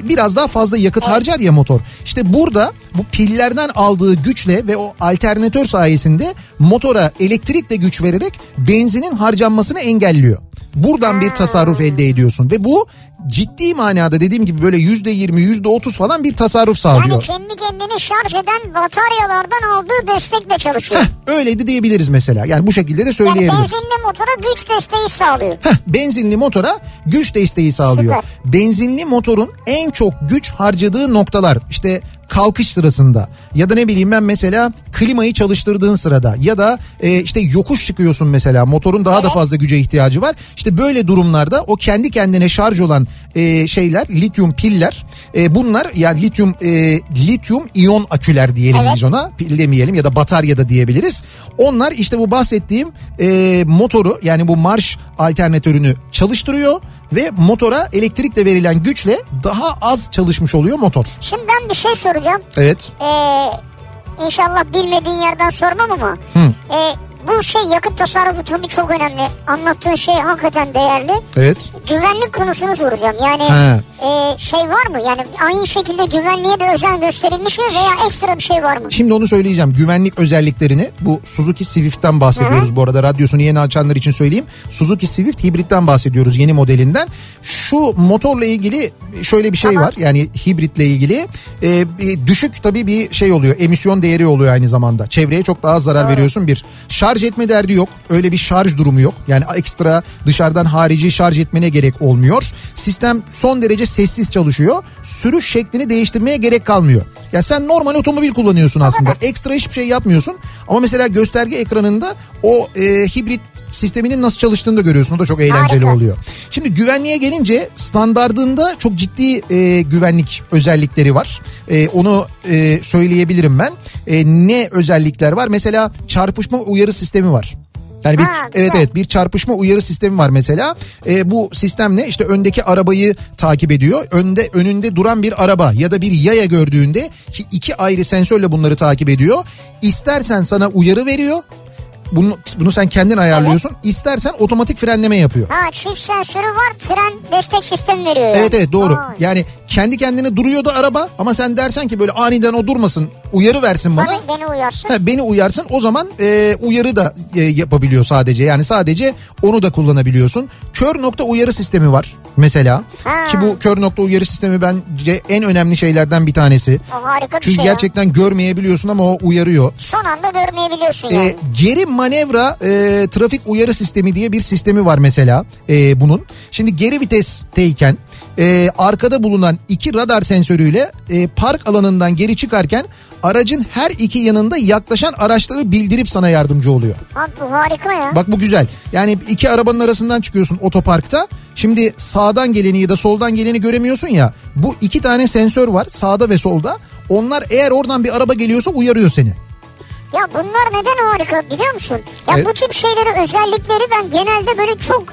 biraz daha fazla yakıt harcar ya motor. İşte burada bu pillerden aldığı güçle ve o alternatör sayesinde motora elektrikle güç vererek benzinin harcanmasını engelliyor. Buradan bir tasarruf elde ediyorsun ve bu ciddi manada dediğim gibi böyle yüzde yirmi yüzde otuz falan bir tasarruf Yani sağlıyor. kendi kendini şarj eden bataryalardan aldığı destekle çalışıyor. Heh, öyle de diyebiliriz mesela. Yani bu şekilde de yani söyleyebiliriz. benzinli motora güç desteği sağlıyor. Heh, benzinli motora güç desteği sağlıyor. Süper. Benzinli motorun en çok güç harcadığı noktalar işte kalkış sırasında ya da ne bileyim ben mesela klimayı çalıştırdığın sırada ya da e, işte yokuş çıkıyorsun mesela motorun daha da fazla güce ihtiyacı var. İşte böyle durumlarda o kendi kendine şarj olan e, şeyler lityum piller e, bunlar yani lityum e, lityum iyon aküler diyelim Evet. biz ona pil demeyelim ya da batarya da diyebiliriz. Onlar işte bu bahsettiğim e, motoru yani bu marş alternatörünü çalıştırıyor ve motora elektrikle verilen güçle daha az çalışmış oluyor motor. Şimdi ben bir şey soracağım. Evet. Ee, inşallah bilmediğin yerden sormam ama. Ee, bu şey yakıt tasarrufu tabii çok önemli. Anlattığın şey hakikaten değerli. Evet. Güvenlik konusunu soracağım. Yani He. e, şey var mı? Yani aynı şekilde güvenliğe de özen gösterilmiş mi veya ekstra bir şey var mı? Şimdi onu söyleyeceğim. Güvenlik özelliklerini bu Suzuki Swift'ten bahsediyoruz bu arada. Radyosunu yeni açanlar için söyleyeyim. Suzuki Swift hibritten bahsediyoruz yeni modelinden. Şu motorla ilgili şöyle bir şey Tamam. var. Yani hibritle ilgili e, düşük tabii bir şey oluyor. Emisyon değeri oluyor aynı zamanda. Çevreye çok daha az zarar veriyorsun bir. Şarj etme derdi yok. Öyle bir şarj durumu yok. Yani ekstra dışarıdan harici şarj etmene gerek olmuyor. Sistem son derece sessiz çalışıyor. Sürüş şeklini değiştirmeye gerek kalmıyor. Ya sen normal otomobil kullanıyorsun aslında. Ekstra hiçbir şey yapmıyorsun. Ama mesela gösterge ekranında o e, hibrit sisteminin nasıl çalıştığını da görüyorsun. O da çok eğlenceli Harika. oluyor. Şimdi güvenliğe gelince standardında çok ciddi e, güvenlik özellikleri var. E, onu e, söyleyebilirim ben. E, ne özellikler var? Mesela çarpışma uyarı sistemi var. Yani bir Ha, evet evet bir çarpışma uyarı sistemi var mesela. E, bu sistem ne? İşte öndeki arabayı takip ediyor. Önde önünde duran bir araba ya da bir yaya gördüğünde ki iki ayrı sensörle bunları takip ediyor. İstersen sana uyarı veriyor. Bunu, bunu sen kendin ayarlıyorsun. İstersen otomatik frenleme yapıyor. Ha çift sensörü var fren destek sistemi veriyor. Evet evet doğru. Vay. Yani kendi kendine duruyordu araba ama sen dersen ki böyle aniden o durmasın uyarı versin bana. Tabii beni uyarsın. Ha, beni uyarsın o zaman e, uyarı da e, yapabiliyor sadece. Yani sadece onu da kullanabiliyorsun. Kör nokta uyarı sistemi var mesela. Ha. Ki bu kör nokta uyarı sistemi bence en önemli şeylerden bir tanesi. O harika bir Çünkü şey ya. gerçekten görmeyebiliyorsun ama o uyarıyor. Son anda görmeyebiliyorsun E, yani. geri manevra e, trafik uyarı sistemi diye bir sistemi var mesela e, bunun. Şimdi geri vitesteyken e, arkada bulunan iki radar sensörüyle e, park alanından geri çıkarken aracın her iki yanında yaklaşan araçları bildirip sana yardımcı oluyor. Bak bu harika ya. Bak bu güzel. Yani iki arabanın arasından çıkıyorsun otoparkta. Şimdi sağdan geleni ya da soldan geleni göremiyorsun ya. Bu iki tane sensör var sağda ve solda. Onlar eğer oradan bir araba geliyorsa uyarıyor seni. Ya bunlar neden harika biliyor musun? Ya Evet. bu tip şeyleri özellikleri ben genelde böyle çok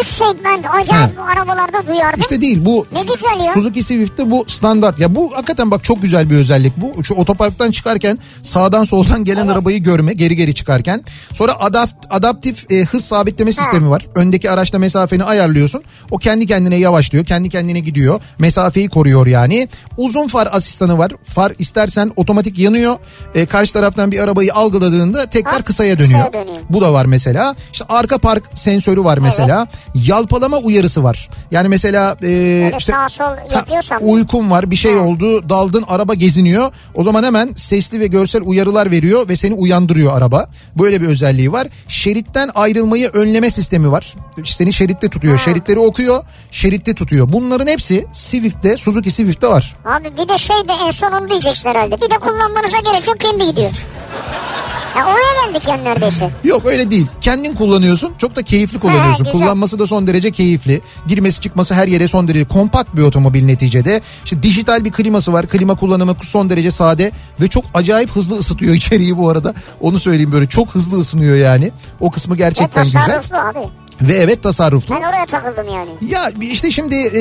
üst segment acayip arabalarda duyardım. İşte değil bu Ne güzel ya. Suzuki Swift'te bu standart. Ya bu hakikaten bak çok güzel bir özellik. Bu şu otoparktan çıkarken sağdan soldan gelen arabayı görme geri geri çıkarken. Sonra adapt, adaptif e, hız sabitleme sistemi var. Öndeki araçla mesafeni ayarlıyorsun. O kendi kendine yavaşlıyor. Kendi kendine gidiyor. Mesafeyi koruyor yani. Uzun far asistanı var. Far istersen otomatik yanıyor. E, karşı taraftan bir arabayı algıladığında tekrar Ha, kısaya kısaya dönüyor. dönüyor. Bu da var mesela. İşte arka park sensörü var mesela. Yalpalama uyarısı var. Yani mesela e, Böyle işte sağ sol Ha, yapıyorsam. uykun var bir şey oldu daldın araba geziniyor o zaman hemen sesli ve görsel uyarılar veriyor ve seni uyandırıyor araba böyle bir özelliği var şeritten ayrılmayı önleme sistemi var seni şeritte tutuyor şeritleri okuyor şeritte tutuyor bunların hepsi Swift'te Suzuki Swift'te var Abi bir de şey de en son onu diyeceksin herhalde. Bir de kullanmanıza gerek yok kendi gidiyor. [LAUGHS] Ya oraya geldik yani neredeyse. Yok öyle değil. Kendin kullanıyorsun. Çok da keyifli kullanıyorsun. güzel. Kullanması da son derece keyifli. Girmesi çıkması her yere son derece kompakt bir otomobil neticede. İşte dijital bir kliması var. Klima kullanımı son derece sade ve çok acayip hızlı ısıtıyor [LAUGHS] içeriği bu arada. Onu söyleyeyim böyle çok hızlı ısınıyor yani. O kısmı gerçekten güzel. abi. Ve evet tasarruflu. Ben oraya takıldım yani. Ya işte şimdi e,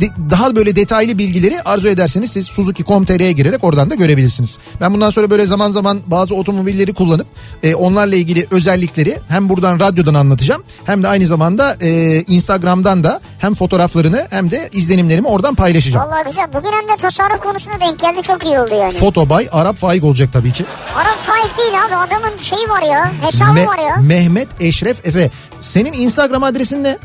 de- daha böyle detaylı bilgileri arzu ederseniz siz Suzuki.com.tr'ye girerek oradan da görebilirsiniz. Ben bundan sonra böyle zaman zaman bazı otomobilleri kullanıp e, onlarla ilgili özellikleri hem buradan radyodan anlatacağım hem de aynı zamanda e, Instagram'dan da hem fotoğraflarını hem de izlenimlerimi oradan paylaşacağım. Vallahi güzel. Bugün hem de tasarruf konusuna denk geldi çok iyi oldu yani. Fotobay Arap Faik olacak tabii ki. Arap Faik değil abi adamın şeyi var ya hesabı Me- var ya. Mehmet Eşref Efe. Senin Instagram adresin ne?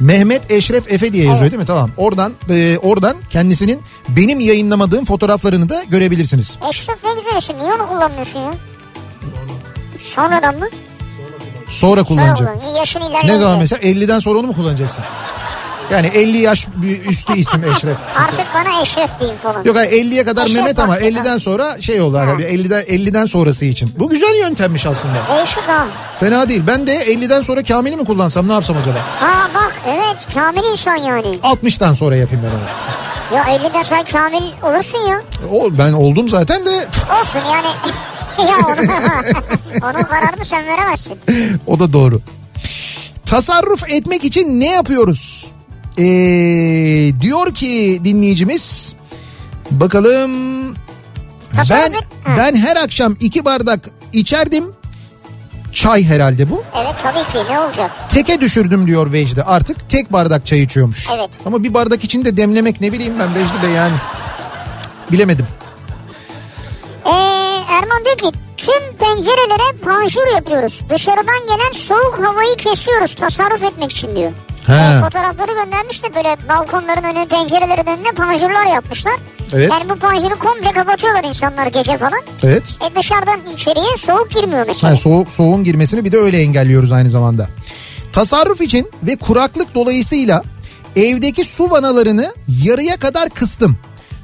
Mehmet Eşref Efe diye yazıyor değil mi? Tamam. Oradan e, oradan kendisinin benim yayınlamadığım fotoğraflarını da görebilirsiniz. Eşref ne güzel isim niye onu kullanmıyorsun ya? Sonradan mı? Sonra Sonra kullanacağım. kullan. İyi, Yaşın ilerleyince. Ne zaman mesela 50'den sonra onu mu kullanacaksın? Yani 50 yaş üstü isim Eşref. Artık bana Eşref deyin falan. Yok hayır 50'ye kadar Eşref Mehmet ama vakti, 50'den sonra şey oldu. Hani 50'den 50'den sonrası için. Bu güzel yöntemmiş aslında. Değişik ha. Fena değil. Ben de 50'den sonra Kamil'i mi kullansam ne yapsam acaba? Ha bak evet kamil insan yani. 60'tan sonra yapayım ben onu. Ya 50'den sen kamil olursun ya. O, ben oldum zaten de Olsun yani. [LAUGHS] ya onu, [LAUGHS] onun kararını sen veremezsin. O da doğru. Tasarruf etmek için ne yapıyoruz? Ee, diyor ki dinleyicimiz bakalım ben ben her akşam iki bardak içerdim çay herhalde bu Evet tabii ki ne olacak? teke düşürdüm diyor Vecdi artık tek bardak çay içiyormuş. Evet. Ama bir bardak içinde demlemek ne bileyim ben Vecdi Bey yani bilemedim. Ee, Erman diyor ki tüm pencerelere panjur yapıyoruz. Dışarıdan gelen soğuk havayı kesiyoruz tasarruf etmek için diyor. He. Ee, fotoğrafları göndermiş de böyle balkonların önü pencerelerin önüne panjurlar yapmışlar. Evet. Yani bu panjuru komple kapatıyorlar insanlar gece falan. Evet. E dışarıdan içeriye soğuk girmiyor mesela. Ha, soğuk soğuğun girmesini bir de öyle engelliyoruz aynı zamanda. Tasarruf için ve kuraklık dolayısıyla evdeki su vanalarını yarıya kadar kıstım.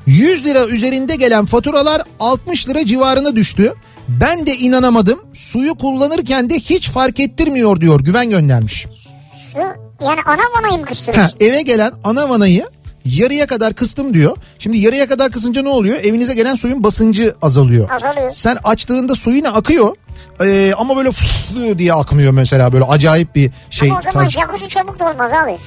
100 lira üzerinde gelen faturalar 60 lira civarına düştü. Ben de inanamadım. Suyu kullanırken de hiç fark ettirmiyor diyor. Güven göndermiş. Su, yani ana vanayı mı kıstınız? Ha, eve gelen ana vanayı yarıya kadar kıstım diyor. Şimdi yarıya kadar kısınca ne oluyor? Evinize gelen suyun basıncı azalıyor. Azalıyor. Sen açtığında su yine akıyor. Ee, ama böyle fıslıyor diye akmıyor mesela böyle acayip bir şey. Ama o zaman Taz- jacuzzi çabuk dolmaz abi.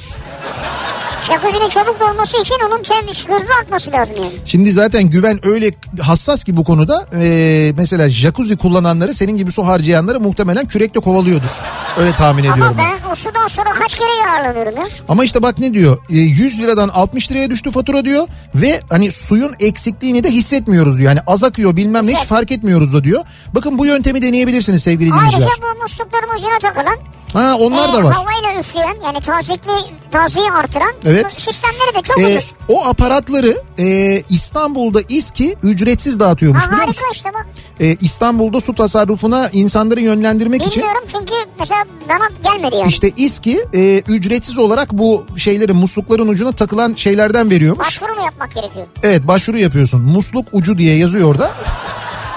Jacuzzi'nin çabuk dolması için onun temiz hızlı akması lazım yani. Şimdi zaten güven öyle hassas ki bu konuda Ee, mesela jacuzzi kullananları senin gibi su harcayanları muhtemelen kürekle kovalıyordur. Öyle tahmin ediyorum Ama ben. o sudan sonra kaç kere yararlanıyorum ya. Ama işte bak ne diyor Ee, 100 liradan 60 liraya düştü fatura diyor ve hani suyun eksikliğini de hissetmiyoruz diyor. Yani az akıyor bilmem ne hiç fark etmiyoruz da diyor. Bakın bu yöntemi deneyebilirsiniz sevgili dinleyiciler. Ayrıca bu muslukların ucuna takılan Ha onlar e, da var. havayla üfleyen yani tazikli, taziği artıran Evet. sistemleri de çok Ee, ucuz. o aparatları e, İstanbul'da İSKİ ücretsiz dağıtıyormuş Ha, biliyor musun? işte bak. Ee, İstanbul'da su tasarrufuna insanları yönlendirmek için Bilmiyorum çünkü mesela bana gelmedi yani. işte İSKİ e, ücretsiz olarak bu şeylerin muslukların ucuna takılan şeylerden veriyormuş. Başvuru mu yapmak gerekiyor? Evet başvuru yapıyorsun. Musluk ucu diye yazıyor orada.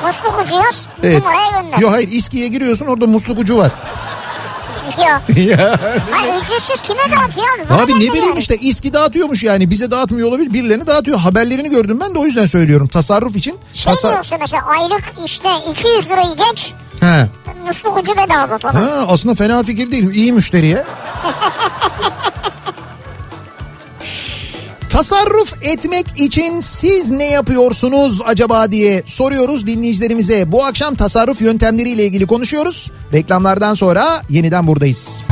Musluk ucu yaz Evet. numaraya gönder. Yok hayır İSKİ'ye giriyorsun orada musluk ucu var. [LAUGHS] Ya. Hayır ücretsiz kime dağıtıyor abi? Bana Abi ne bileyim yani. işte İSKİ dağıtıyor yani bize dağıtmıyor olabilir birilerine dağıtıyor. Haberlerini gördüm ben de o yüzden söylüyorum. Tasarruf için. Şey mi Tasa- yoksa mesela aylık işte 200 lirayı geç He. musluk ucu bedava falan. Ha, aslında fena fikir değil. İyi müşteriye. [LAUGHS] Tasarruf etmek için siz ne yapıyorsunuz acaba diye soruyoruz dinleyicilerimize. Bu akşam tasarruf yöntemleriyle ilgili konuşuyoruz. Reklamlardan sonra yeniden buradayız.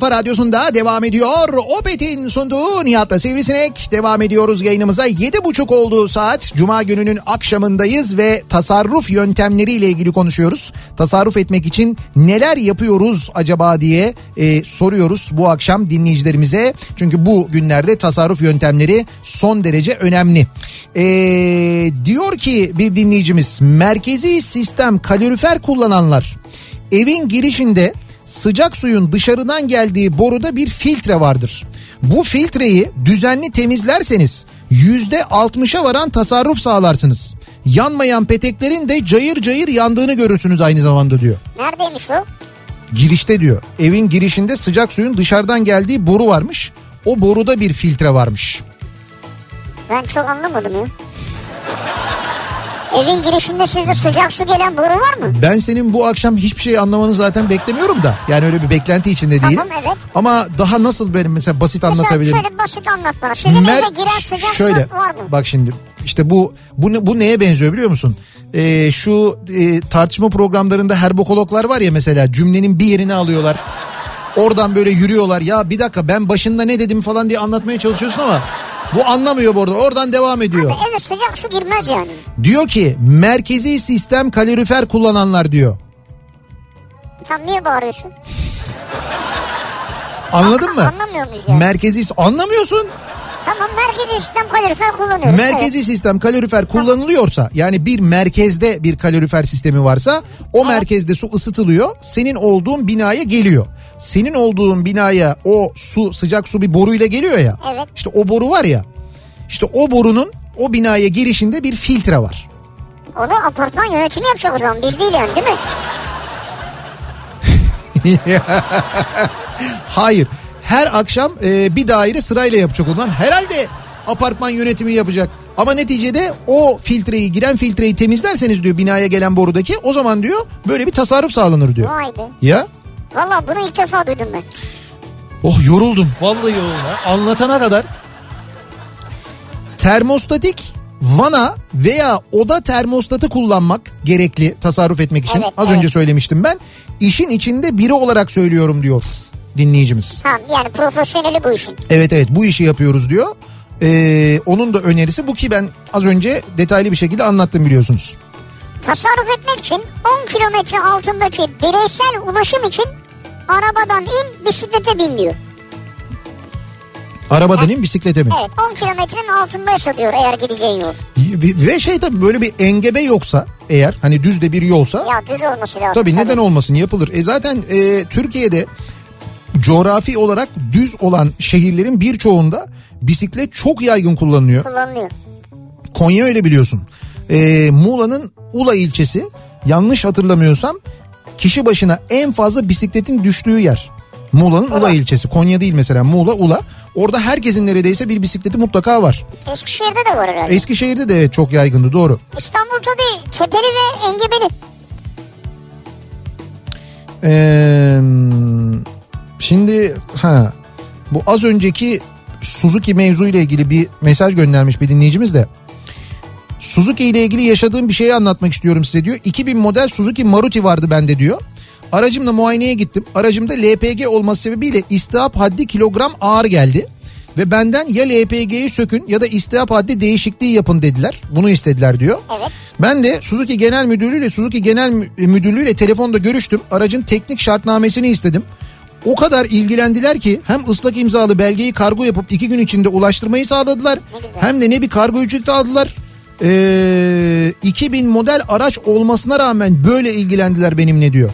Kafa Radyosu'nda devam ediyor. Opet'in sunduğu Nihat'la Sivrisinek. Devam ediyoruz yayınımıza. Yedi buçuk olduğu saat Cuma gününün akşamındayız ve tasarruf yöntemleriyle ilgili konuşuyoruz. Tasarruf etmek için neler yapıyoruz acaba diye e, soruyoruz bu akşam dinleyicilerimize. Çünkü bu günlerde tasarruf yöntemleri son derece önemli. E, diyor ki bir dinleyicimiz merkezi sistem kalorifer kullananlar evin girişinde sıcak suyun dışarıdan geldiği boruda bir filtre vardır. Bu filtreyi düzenli temizlerseniz yüzde altmışa varan tasarruf sağlarsınız. Yanmayan peteklerin de cayır cayır yandığını görürsünüz aynı zamanda diyor. Neredeymiş o? Girişte diyor. Evin girişinde sıcak suyun dışarıdan geldiği boru varmış. O boruda bir filtre varmış. Ben çok anlamadım ya. Evin girişinde sizde sıcak su gelen boru var mı? Ben senin bu akşam hiçbir şey anlamanı zaten beklemiyorum da. Yani öyle bir beklenti içinde değilim. Tamam, evet. Ama daha nasıl benim mesela basit Mesela anlatabilirim. şöyle basit anlat bana. Sizin Mer- eve giren sıcak şöyle, su var mı? Bak şimdi işte bu bu bu neye benziyor biliyor musun? Ee, şu e, tartışma programlarında herbokologlar var ya mesela cümlenin bir yerini alıyorlar. Oradan böyle yürüyorlar. Ya bir dakika ben başında ne dedim falan diye anlatmaya çalışıyorsun ama bu anlamıyor bu arada. Oradan devam ediyor. Eve sıcak su girmez yani. Diyor ki merkezi sistem kalorifer kullananlar diyor. Tam niye bağırıyorsun? Anladın mı? Anlamıyor muyuz yani? Merkezi anlamıyorsun. Tamam merkezi sistem kalorifer kullanıyoruz. Merkezi sistem kalorifer kullanılıyorsa yani bir merkezde bir kalorifer sistemi varsa o merkezde su ısıtılıyor. Senin olduğun binaya geliyor. Senin olduğun binaya o su sıcak su bir boruyla geliyor ya. Evet. İşte o boru var ya. İşte o borunun o binaya girişinde bir filtre var. Evet. Onu apartman yönetimi yapacak o zaman biz değil yani değil mi? [LAUGHS] Hayır. Her akşam e, bir daire sırayla yapacak olan herhalde apartman yönetimi yapacak. Ama neticede o filtreyi giren filtreyi temizlerseniz diyor binaya gelen borudaki o zaman diyor böyle bir tasarruf sağlanır diyor. Vay be. Ya Valla bunu ilk defa duydum ben. oh yoruldum vallahi yoruldum anlatana kadar termostatik vana veya oda termostatı kullanmak gerekli tasarruf etmek için. Evet, Az evet. önce söylemiştim ben. İşin içinde biri olarak söylüyorum diyor dinleyicimiz. Ha yani profesyoneli bu işin. Evet evet bu işi yapıyoruz diyor. Ee, onun da önerisi bu ki ben az önce detaylı bir şekilde anlattım biliyorsunuz. Tasarruf etmek için 10 kilometre altındaki bireysel ulaşım için arabadan in bisiklete bin diyor. Arabadan in bisiklete mi? Evet 10 kilometrenin altındaysa diyor eğer gideceğin yol. Ve şey tabii böyle bir engebe yoksa eğer hani düz de bir yolsa Ya düz olması lazım. tabii neden olmasın yapılır. E zaten e, Türkiye'de coğrafi olarak düz olan şehirlerin birçoğunda bisiklet çok yaygın kullanılıyor. Kullanılıyor. Konya öyle biliyorsun. Ee, Muğla'nın Ula ilçesi yanlış hatırlamıyorsam kişi başına en fazla bisikletin düştüğü yer. Muğla'nın Ula ilçesi. Konya değil mesela Muğla Ula. Orada herkesin neredeyse bir bisikleti mutlaka var. Eskişehir'de de var herhalde. Eskişehir'de de evet çok yaygındı doğru. İstanbul tabii tepeli ve engebeli. Ee, şimdi ha bu az önceki Suzuki mevzu ile ilgili bir mesaj göndermiş bir dinleyicimiz de. Suzuki ile ilgili yaşadığım bir şeyi anlatmak istiyorum size diyor. 2000 model Suzuki Maruti vardı bende diyor. Aracımla muayeneye gittim. Aracımda LPG olması sebebiyle istihap haddi kilogram ağır geldi. Ve benden ya LPG'yi sökün ya da istihap haddi değişikliği yapın dediler. Bunu istediler diyor. Evet. Ben de Suzuki Genel Müdürlüğü ile Suzuki Genel Mü- Müdürlüğü ile telefonda görüştüm. Aracın teknik şartnamesini istedim. O kadar ilgilendiler ki hem ıslak imzalı belgeyi kargo yapıp iki gün içinde ulaştırmayı sağladılar. Hem de ne bir kargo ücreti aldılar. Ee, 2000 model araç olmasına rağmen böyle ilgilendiler benimle diyor.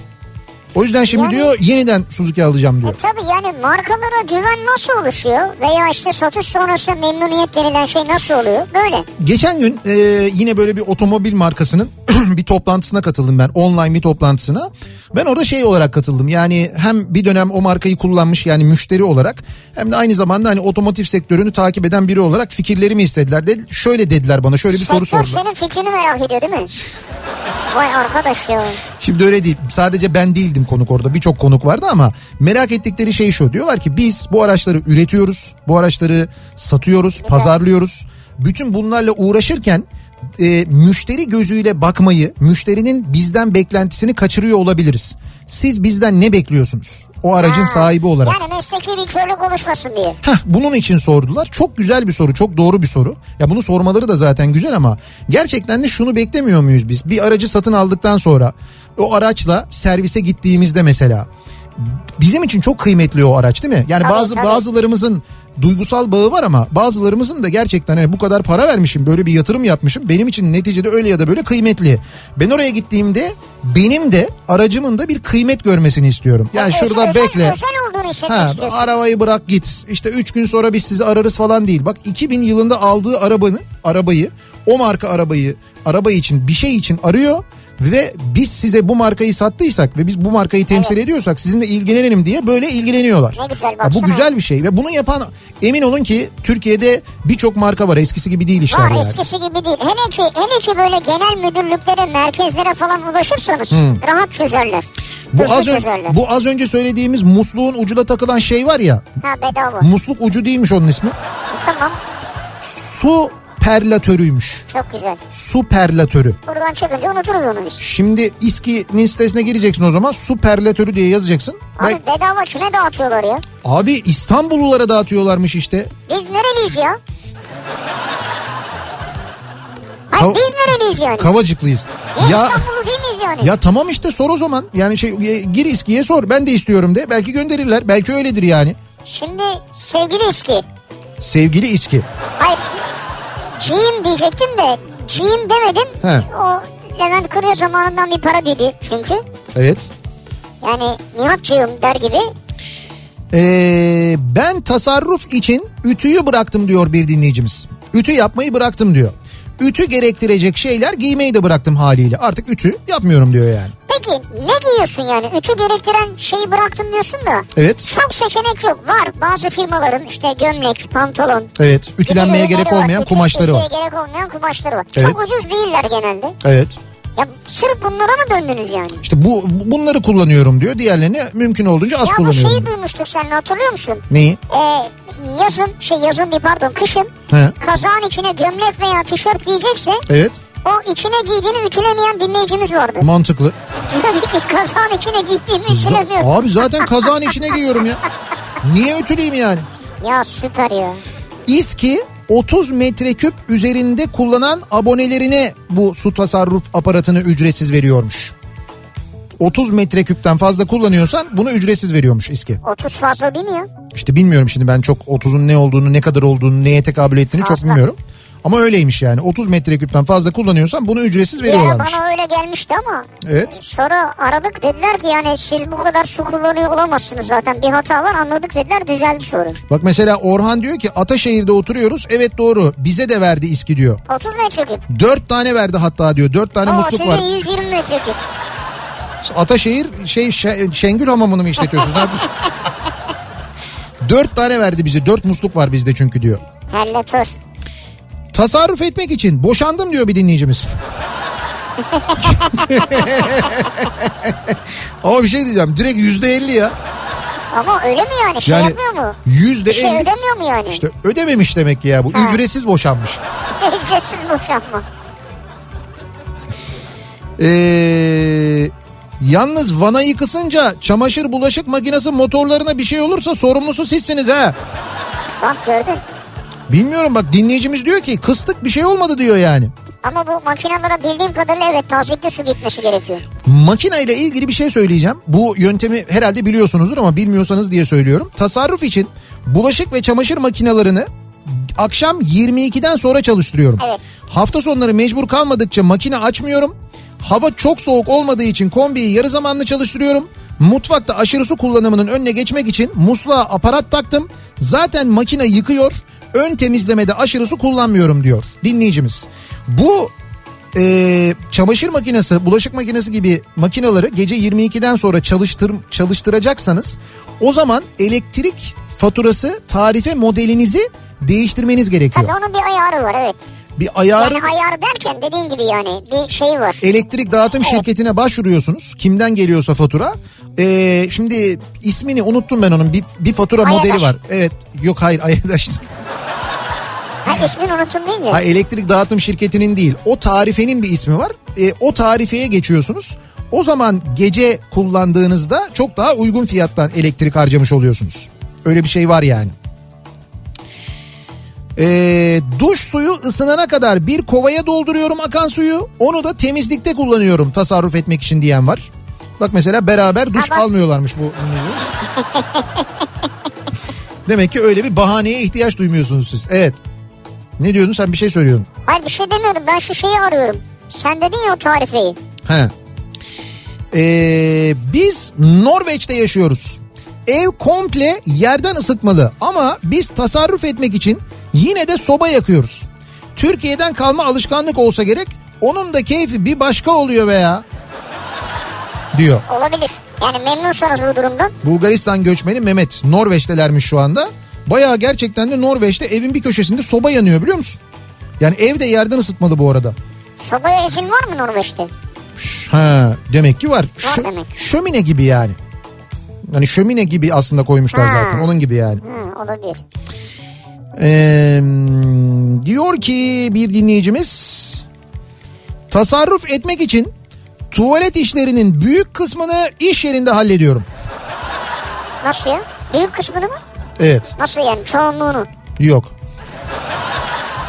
O yüzden şimdi Yani- diyor yeniden Suzuki alacağım diyor. E tabii yani markalara güven nasıl oluşuyor? Veya işte satış sonrası memnuniyet denilen şey nasıl oluyor? Böyle. Geçen gün e, yine böyle bir otomobil markasının [CLEARS THROAT] bir toplantısına katıldım ben. Online bir toplantısına. Ben orada şey olarak katıldım. Yani hem bir dönem o markayı kullanmış yani müşteri olarak hem de aynı zamanda hani otomotiv sektörünü takip eden biri olarak fikirlerimi istediler. De, şöyle dediler bana şöyle bir soru Sektör sordular. senin fikrini merak ediyor değil mi? Vay arkadaş ya. Şimdi öyle değil. Sadece ben değildim konuk orada. Birçok konuk vardı ama merak ettikleri şey şu. Diyorlar ki biz bu araçları üretiyoruz. Bu araçları satıyoruz, pazarlıyoruz. Bütün bunlarla uğraşırken e, müşteri gözüyle bakmayı, müşterinin bizden beklentisini kaçırıyor olabiliriz. Siz bizden ne bekliyorsunuz? O aracın Ha, sahibi olarak. Yani mesleki bir körlük oluşmasın diye. Heh, bunun için sordular. Çok güzel bir soru, çok doğru bir soru. Ya bunu sormaları da zaten güzel ama gerçekten de şunu beklemiyor muyuz biz? Bir aracı satın aldıktan sonra o araçla servise gittiğimizde mesela bizim için çok kıymetli o araç değil mi? Yani Tabii, bazı tabii. bazılarımızın duygusal bağı var ama bazılarımızın da gerçekten hani bu kadar para vermişim böyle bir yatırım yapmışım benim için neticede öyle ya da böyle kıymetli. Ben oraya gittiğimde benim de aracımın da bir kıymet görmesini istiyorum. Yani Özel- şurada özel, bekle. Özel Ha, istiyorsun. arabayı bırak git. İşte 3 gün sonra biz sizi ararız falan değil. Bak 2000 yılında aldığı arabanı, arabayı, o marka arabayı, araba için bir şey için arıyor ve biz size bu markayı sattıysak ve biz bu markayı temsil ediyorsak sizinle ilgilenelim diye böyle ilgileniyorlar. Ne güzel, Ha, bu baksana. güzel bir şey ve bunu yapan emin olun ki Türkiye'de birçok marka var. Eskisi gibi değil işler Var yani. eskisi gibi değil. Hele ki, hele ki böyle genel müdürlüklere, merkezlere falan ulaşırsanız rahat çözerler. Bu Hızlı az, ön- çözerler. bu az önce söylediğimiz musluğun ucuna takılan şey var ya. Ha bedava. Musluk ucu değilmiş onun ismi. tamam. Su perlatörüymüş. Çok güzel. Su perlatörü. Buradan çıkınca unuturuz onu biz. Şimdi İSKİ'nin sitesine gireceksin o zaman su perlatörü diye yazacaksın. Abi Bak, bedava kime dağıtıyorlar ya? abi İstanbullulara dağıtıyorlarmış işte. Biz nereliyiz ya? Kav- biz nereliyiz yani? Kavacıklıyız. Biz Ya İstanbullu değil miyiz yani? ya tamam işte sor o zaman. Yani şey e, gir İSKİ'ye sor. Ben de istiyorum de. Belki gönderirler. Belki öyledir yani. Şimdi sevgili İSKİ. Sevgili İSKİ. Hayır. Cim diyecektim de Cim demedim. He. O Levent Kırıyor zamanından bir para dedi çünkü. Evet. Yani Nihat'cığım der gibi. Ee, ben tasarruf için ütüyü bıraktım diyor bir dinleyicimiz. Ütü yapmayı bıraktım diyor. Ütü gerektirecek şeyler giymeyi de bıraktım haliyle. Artık ütü yapmıyorum diyor yani. Peki ne giyiyorsun yani? Ütü gerektiren şeyi bıraktım diyorsun da. Evet. Çok seçenek yok. Var bazı firmaların işte gömlek, pantolon. Evet. Ütülenmeye gerek olmayan Ütü- kumaşları var. ütüye gerek olmayan kumaşları var. Evet. Çok ucuz değiller genelde. Evet. Ya sırf bunlara mı döndünüz yani? İşte bu bunları kullanıyorum diyor. Diğerlerini mümkün olduğunca az ya bu kullanıyorum. şeyi duymuştuk seninle hatırlıyor musun? Neyi? Ee, yazın şey yazın değil pardon kışın He. kazağın içine gömlek veya tişört giyecekse Evet. o içine giydiğini ütülemeyen dinleyicimiz vardı. Mantıklı. Dedi [LAUGHS] ki kazağın içine giydiğimi ütülemiyorum. Abi zaten kazağın içine giyiyorum ya. [LAUGHS] Niye ütüleyeyim yani? Ya süper ya. İSKİ 30 metreküp üzerinde kullanan abonelerine bu su tasarruf aparatını ücretsiz veriyormuş. 30 metreküpten fazla kullanıyorsan bunu ücretsiz veriyormuş İSKİ. 30 fazla değil mi ya? İşte bilmiyorum şimdi ben çok 30'un ne olduğunu ne kadar olduğunu neye tekabül ettiğini çok Fazla. bilmiyorum. Ama öyleymiş yani 30 metreküpten fazla kullanıyorsan bunu ücretsiz veriyorlarmış. bana öyle gelmişti ama Evet. sonra aradık dediler ki yani siz bu kadar su kullanıyor olamazsınız zaten bir hata var anladık dediler düzeldi sorun. Bak mesela Orhan diyor ki Ataşehir'de oturuyoruz. Evet doğru bize de verdi İSKİ diyor. 30 metreküp. Dört tane verdi hatta diyor. Dört tane Oo, musluk var. 120 metreküp. Ataşehir şey Şe- Şengül Hamamı'nı mı işletiyorsunuz? ne yapıyorsunuz? [LAUGHS] Dört tane verdi bize. Dört musluk var bizde çünkü diyor. Helletör. Tasarruf etmek için boşandım diyor bir dinleyicimiz. [LAUGHS] Ama bir şey diyeceğim. Direkt yüzde elli ya. Ama öyle mi yani şey Yani yapmıyor mu? yüzde şey elli. ödemiyor mu yani? İşte ödememiş demek ki ya bu. Ha. Ücretsiz boşanmış. [LAUGHS] Ücretsiz boşanma. Ee, yalnız vanayı kısınca çamaşır bulaşık makinesi motorlarına bir şey olursa sorumlusu sizsiniz ha. Bak gördün. Bilmiyorum bak dinleyicimiz diyor ki kıstık bir şey olmadı diyor yani. Ama bu makinelere bildiğim kadarıyla evet tazikli su gitmesi gerekiyor. Makine ile ilgili bir şey söyleyeceğim. Bu yöntemi herhalde biliyorsunuzdur ama bilmiyorsanız diye söylüyorum. Tasarruf için bulaşık ve çamaşır makinelerini akşam 22'den sonra çalıştırıyorum. Evet. Hafta sonları mecbur kalmadıkça makine açmıyorum. Hava çok soğuk olmadığı için kombiyi yarı zamanlı çalıştırıyorum. Mutfakta aşırı su kullanımının önüne geçmek için musluğa aparat taktım. Zaten makine yıkıyor. Ön temizlemede aşırı su kullanmıyorum diyor dinleyicimiz. Bu e, çamaşır makinesi, bulaşık makinesi gibi makinaları gece 22'den sonra çalıştır, çalıştıracaksanız o zaman elektrik faturası tarife modelinizi değiştirmeniz gerekiyor. Tabii onun bir ayarı var evet. Bir ayarı Yani ayar derken dediğin gibi yani bir şey var. elektrik dağıtım şirketine başvuruyorsunuz. Kimden geliyorsa fatura. Ee, şimdi ismini unuttum ben onun. Bir, bir fatura Ayadaş. modeli var. Evet. Yok hayır Ayadaş. Ha ismini unuttum deyince. Ha, elektrik dağıtım şirketinin değil. O tarifenin bir ismi var. Ee, o tarifeye geçiyorsunuz. O zaman gece kullandığınızda çok daha uygun fiyattan elektrik harcamış oluyorsunuz. Öyle bir şey var yani. Ee, duş suyu ısınana kadar bir kovaya dolduruyorum akan suyu. Onu da temizlikte kullanıyorum tasarruf etmek için diyen var. Bak mesela beraber duş bak. almıyorlarmış bu. [LAUGHS] Demek ki öyle bir bahaneye ihtiyaç duymuyorsunuz siz. Evet. Ne diyordun sen bir şey söylüyorsun. Hayır bir şey demiyordum ben şu şeyi arıyorum. Sen dedin ya o tarifeyi. He. Ee, biz Norveç'te yaşıyoruz. Ev komple yerden ısıtmalı ama biz tasarruf etmek için yine de soba yakıyoruz. Türkiye'den kalma alışkanlık olsa gerek onun da keyfi bir başka oluyor veya diyor. Olabilir. Yani memnunsanız bu durumdan. Bulgaristan göçmeni Mehmet Norveç'telermiş şu anda. Bayağı gerçekten de Norveç'te evin bir köşesinde soba yanıyor biliyor musun? Yani ev de yerden ısıtmalı bu arada. Sobaya izin var mı Norveç'te? Ha demek ki var. Şö- demek. Şömine gibi yani. Hani şömine gibi aslında koymuşlar Ha. zaten onun gibi yani. Hı, olabilir. Ee, diyor ki bir dinleyicimiz tasarruf etmek için tuvalet işlerinin büyük kısmını iş yerinde hallediyorum. Nasıl ya? Büyük kısmını mı? Evet Nasıl yani çoğunluğunu? yok.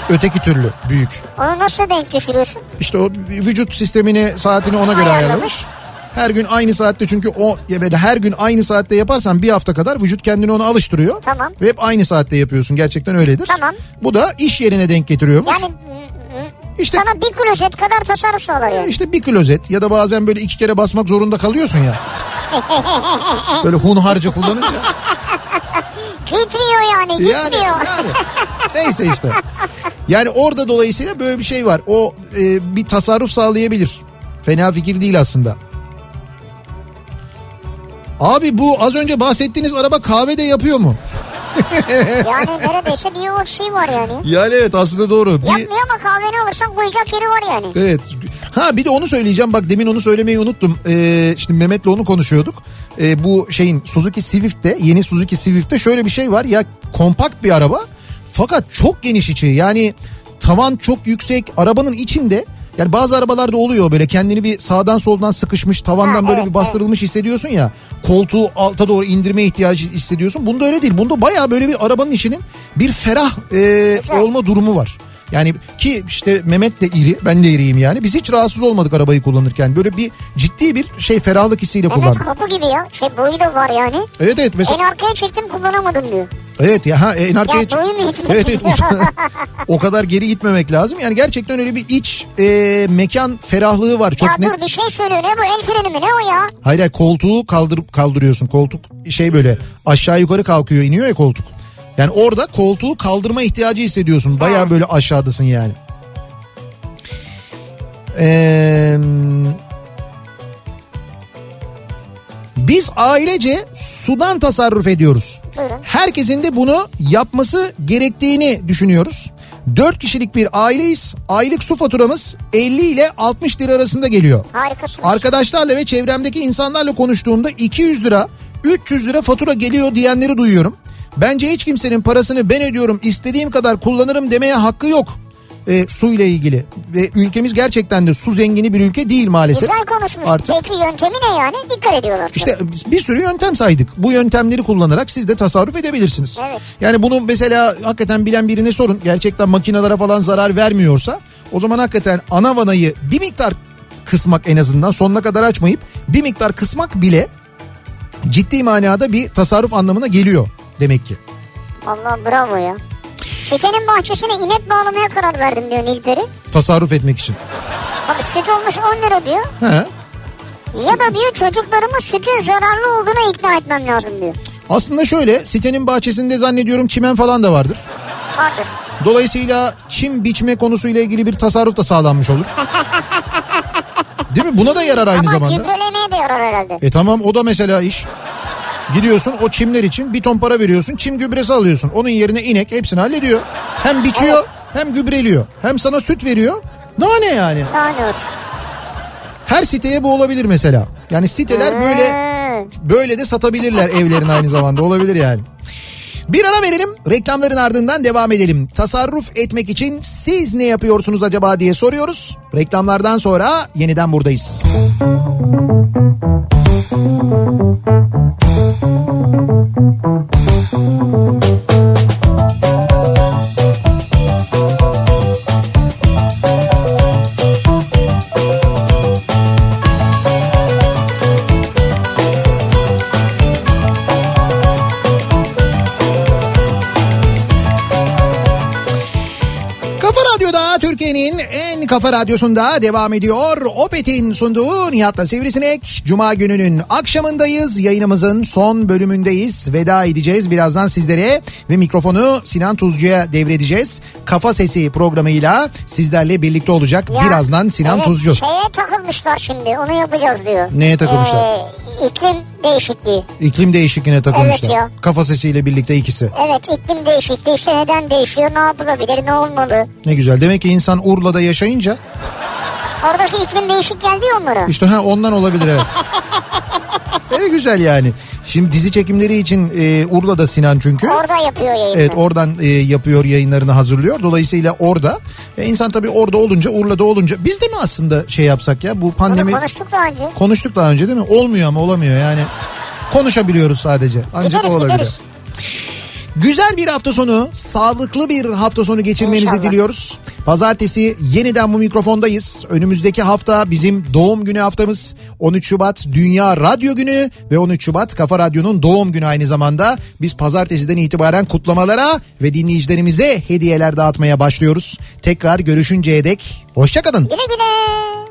Öteki türlü büyük. Onu nasıl denk düşürüyorsun? İşte o vücut sistemini saatini ona göre Ayarlamış. ayarlamış. Her gün aynı saatte çünkü o böyle her gün aynı saatte yaparsan bir hafta kadar vücut kendini ona alıştırıyor. Tamam. Ve hep aynı saatte yapıyorsun gerçekten öyledir. Tamam. Bu da iş yerine denk getiriyormuş. Yani hı, hı, işte sana bir klozet kadar tasarruf sağlar yani. işte bir klozet ya da bazen böyle iki kere basmak zorunda kalıyorsun ya. [LAUGHS] böyle hunharca kullanınca. Gitmiyor yani Yani, gitmiyor. yani. Neyse işte. Yani orada dolayısıyla böyle bir şey var. O e, bir tasarruf sağlayabilir. Fena fikir değil aslında. Abi bu az önce bahsettiğiniz araba kahve de yapıyor mu? yani neredeyse bir o şey var yani. Yani evet aslında doğru. Bir, Yapmıyor ama kahveni alırsan koyacak yeri var yani. Evet. Ha bir de onu söyleyeceğim. Bak demin onu söylemeyi unuttum. Ee, şimdi Mehmet'le onu konuşuyorduk. Ee, bu şeyin Suzuki Swift'te yeni Suzuki Swift'te şöyle bir şey var. Ya kompakt bir araba fakat çok geniş içi. Yani tavan çok yüksek. Arabanın içinde yani bazı arabalarda oluyor böyle kendini bir sağdan soldan sıkışmış tavandan Ha, böyle evet, bir bastırılmış hissediyorsun ya. Koltuğu alta doğru indirme ihtiyacı hissediyorsun. Bunda öyle değil. Bunda bayağı böyle bir arabanın içinin bir ferah e, Güzel. olma durumu var. Yani ki işte Mehmet de iri ben de iriyim yani. Biz hiç rahatsız olmadık arabayı kullanırken. Böyle bir ciddi bir şey ferahlık hissiyle Evet kullandık. kapı gibi ya. Şey boyu da var yani. Evet evet mesela En arkaya çektim kullanamadım diyor. evet ya ha en arkaya Ya boyu? Evet evet [LAUGHS] o, kadar geri gitmemek lazım. Yani gerçekten öyle bir iç e, mekan ferahlığı var. Çok ya net. dur bir şey söylüyor ne bu el freni mi ne o ya? Hayır hayır koltuğu kaldırıp kaldırıyorsun. Koltuk şey böyle aşağı yukarı kalkıyor iniyor ya koltuk. Yani orada koltuğu kaldırma ihtiyacı hissediyorsun. Baya böyle aşağıdasın yani. Ee, biz ailece sudan tasarruf ediyoruz. Herkesin de bunu yapması gerektiğini düşünüyoruz. 4 kişilik bir aileyiz. Aylık su faturamız 50 ile 60 lira arasında geliyor. Harikasınız. Arkadaşlarla ve çevremdeki insanlarla konuştuğumda 200 lira 300 lira fatura geliyor diyenleri duyuyorum. Bence hiç kimsenin parasını ben ödüyorum istediğim kadar kullanırım demeye hakkı yok e, su ile ilgili. Ve ülkemiz gerçekten de su zengini bir ülke değil maalesef. Güzel konuşmuş. Artık Peki yöntemi ne yani? Dikkat ediyorlar. işte bir sürü yöntem saydık. Bu yöntemleri kullanarak siz de tasarruf edebilirsiniz. Evet. Yani bunu mesela hakikaten bilen birine sorun. Gerçekten makinelere falan zarar vermiyorsa o zaman hakikaten ana vanayı bir miktar kısmak en azından sonuna kadar açmayıp bir miktar kısmak bile ciddi manada bir tasarruf anlamına geliyor demek ki. Allah bravo ya. Sitenin bahçesine inek bağlamaya karar verdim diyor Nilperi. Tasarruf etmek için. Abi süt olmuş 10 lira diyor. He. Ya da diyor çocuklarımı sütün zararlı olduğuna ikna etmem lazım diyor. Aslında şöyle sitenin bahçesinde zannediyorum çimen falan da vardır. Vardır. Dolayısıyla çim biçme konusuyla ilgili bir tasarruf da sağlanmış olur. [LAUGHS] Değil mi? Buna da yarar aynı Ama zamanda. gübrelemeye de yarar herhalde. E tamam o da mesela iş. Gidiyorsun o çimler için bir ton para veriyorsun. Çim gübresi alıyorsun. Onun yerine inek hepsini hallediyor. Hem biçiyor hem gübreliyor. Hem sana süt veriyor. Daha ne yani? Daha ne olsun. Her siteye bu olabilir mesela. Yani siteler böyle Hmm. böyle de satabilirler evlerin aynı zamanda olabilir yani. Bir ara verelim reklamların ardından devam edelim. Tasarruf etmek için siz ne yapıyorsunuz acaba diye soruyoruz. Reklamlardan sonra yeniden buradayız. Kafa Thank you. Kafa radyosunda devam ediyor. Opet'in sunduğu Nihat'la Sivrisinek. Cuma gününün akşamındayız. Yayınımızın son bölümündeyiz. Veda edeceğiz birazdan sizlere ve mikrofonu Sinan Tuzcu'ya devredeceğiz. Kafa Sesi programıyla sizlerle birlikte olacak. Ya, birazdan Sinan evet, Tuzcu. Şeye takılmışlar şimdi onu yapacağız diyor. Neye takılmışlar? Ee, iklim değişikliği. İklim değişikliğine takılmışlar. Evet ya. Kafa Sesi'yle birlikte ikisi. Evet iklim değişikliği işte neden değişiyor ne yapılabilir ne olmalı. Ne güzel. Demek ki insan Urla'da yaşayınca Oradaki iklim değişik geldi onlara. İşte ha ondan olabilir evet. [LAUGHS] e güzel yani. Şimdi dizi çekimleri için e, Urla'da Sinan çünkü. Orada yapıyor yayını. Evet oradan e, yapıyor yayınlarını hazırlıyor. Dolayısıyla orada e, insan tabii orada olunca Urla'da olunca biz de mi aslında şey yapsak ya bu Bunu pandemi konuştuk daha önce. konuştuk daha önce değil mi? Olmuyor ama olamıyor yani. Konuşabiliyoruz sadece. Ancak Gideriz, olabilir. gideriz. Güzel bir hafta sonu, sağlıklı bir hafta sonu geçirmenizi İnşallah. diliyoruz. Pazartesi yeniden bu mikrofondayız. Önümüzdeki hafta bizim doğum günü haftamız. 13 Şubat Dünya Radyo Günü ve 13 Şubat Kafa Radyo'nun doğum günü aynı zamanda. Biz pazartesiden itibaren kutlamalara ve dinleyicilerimize hediyeler dağıtmaya başlıyoruz. Tekrar görüşünceye dek hoşçakalın. Güle güle.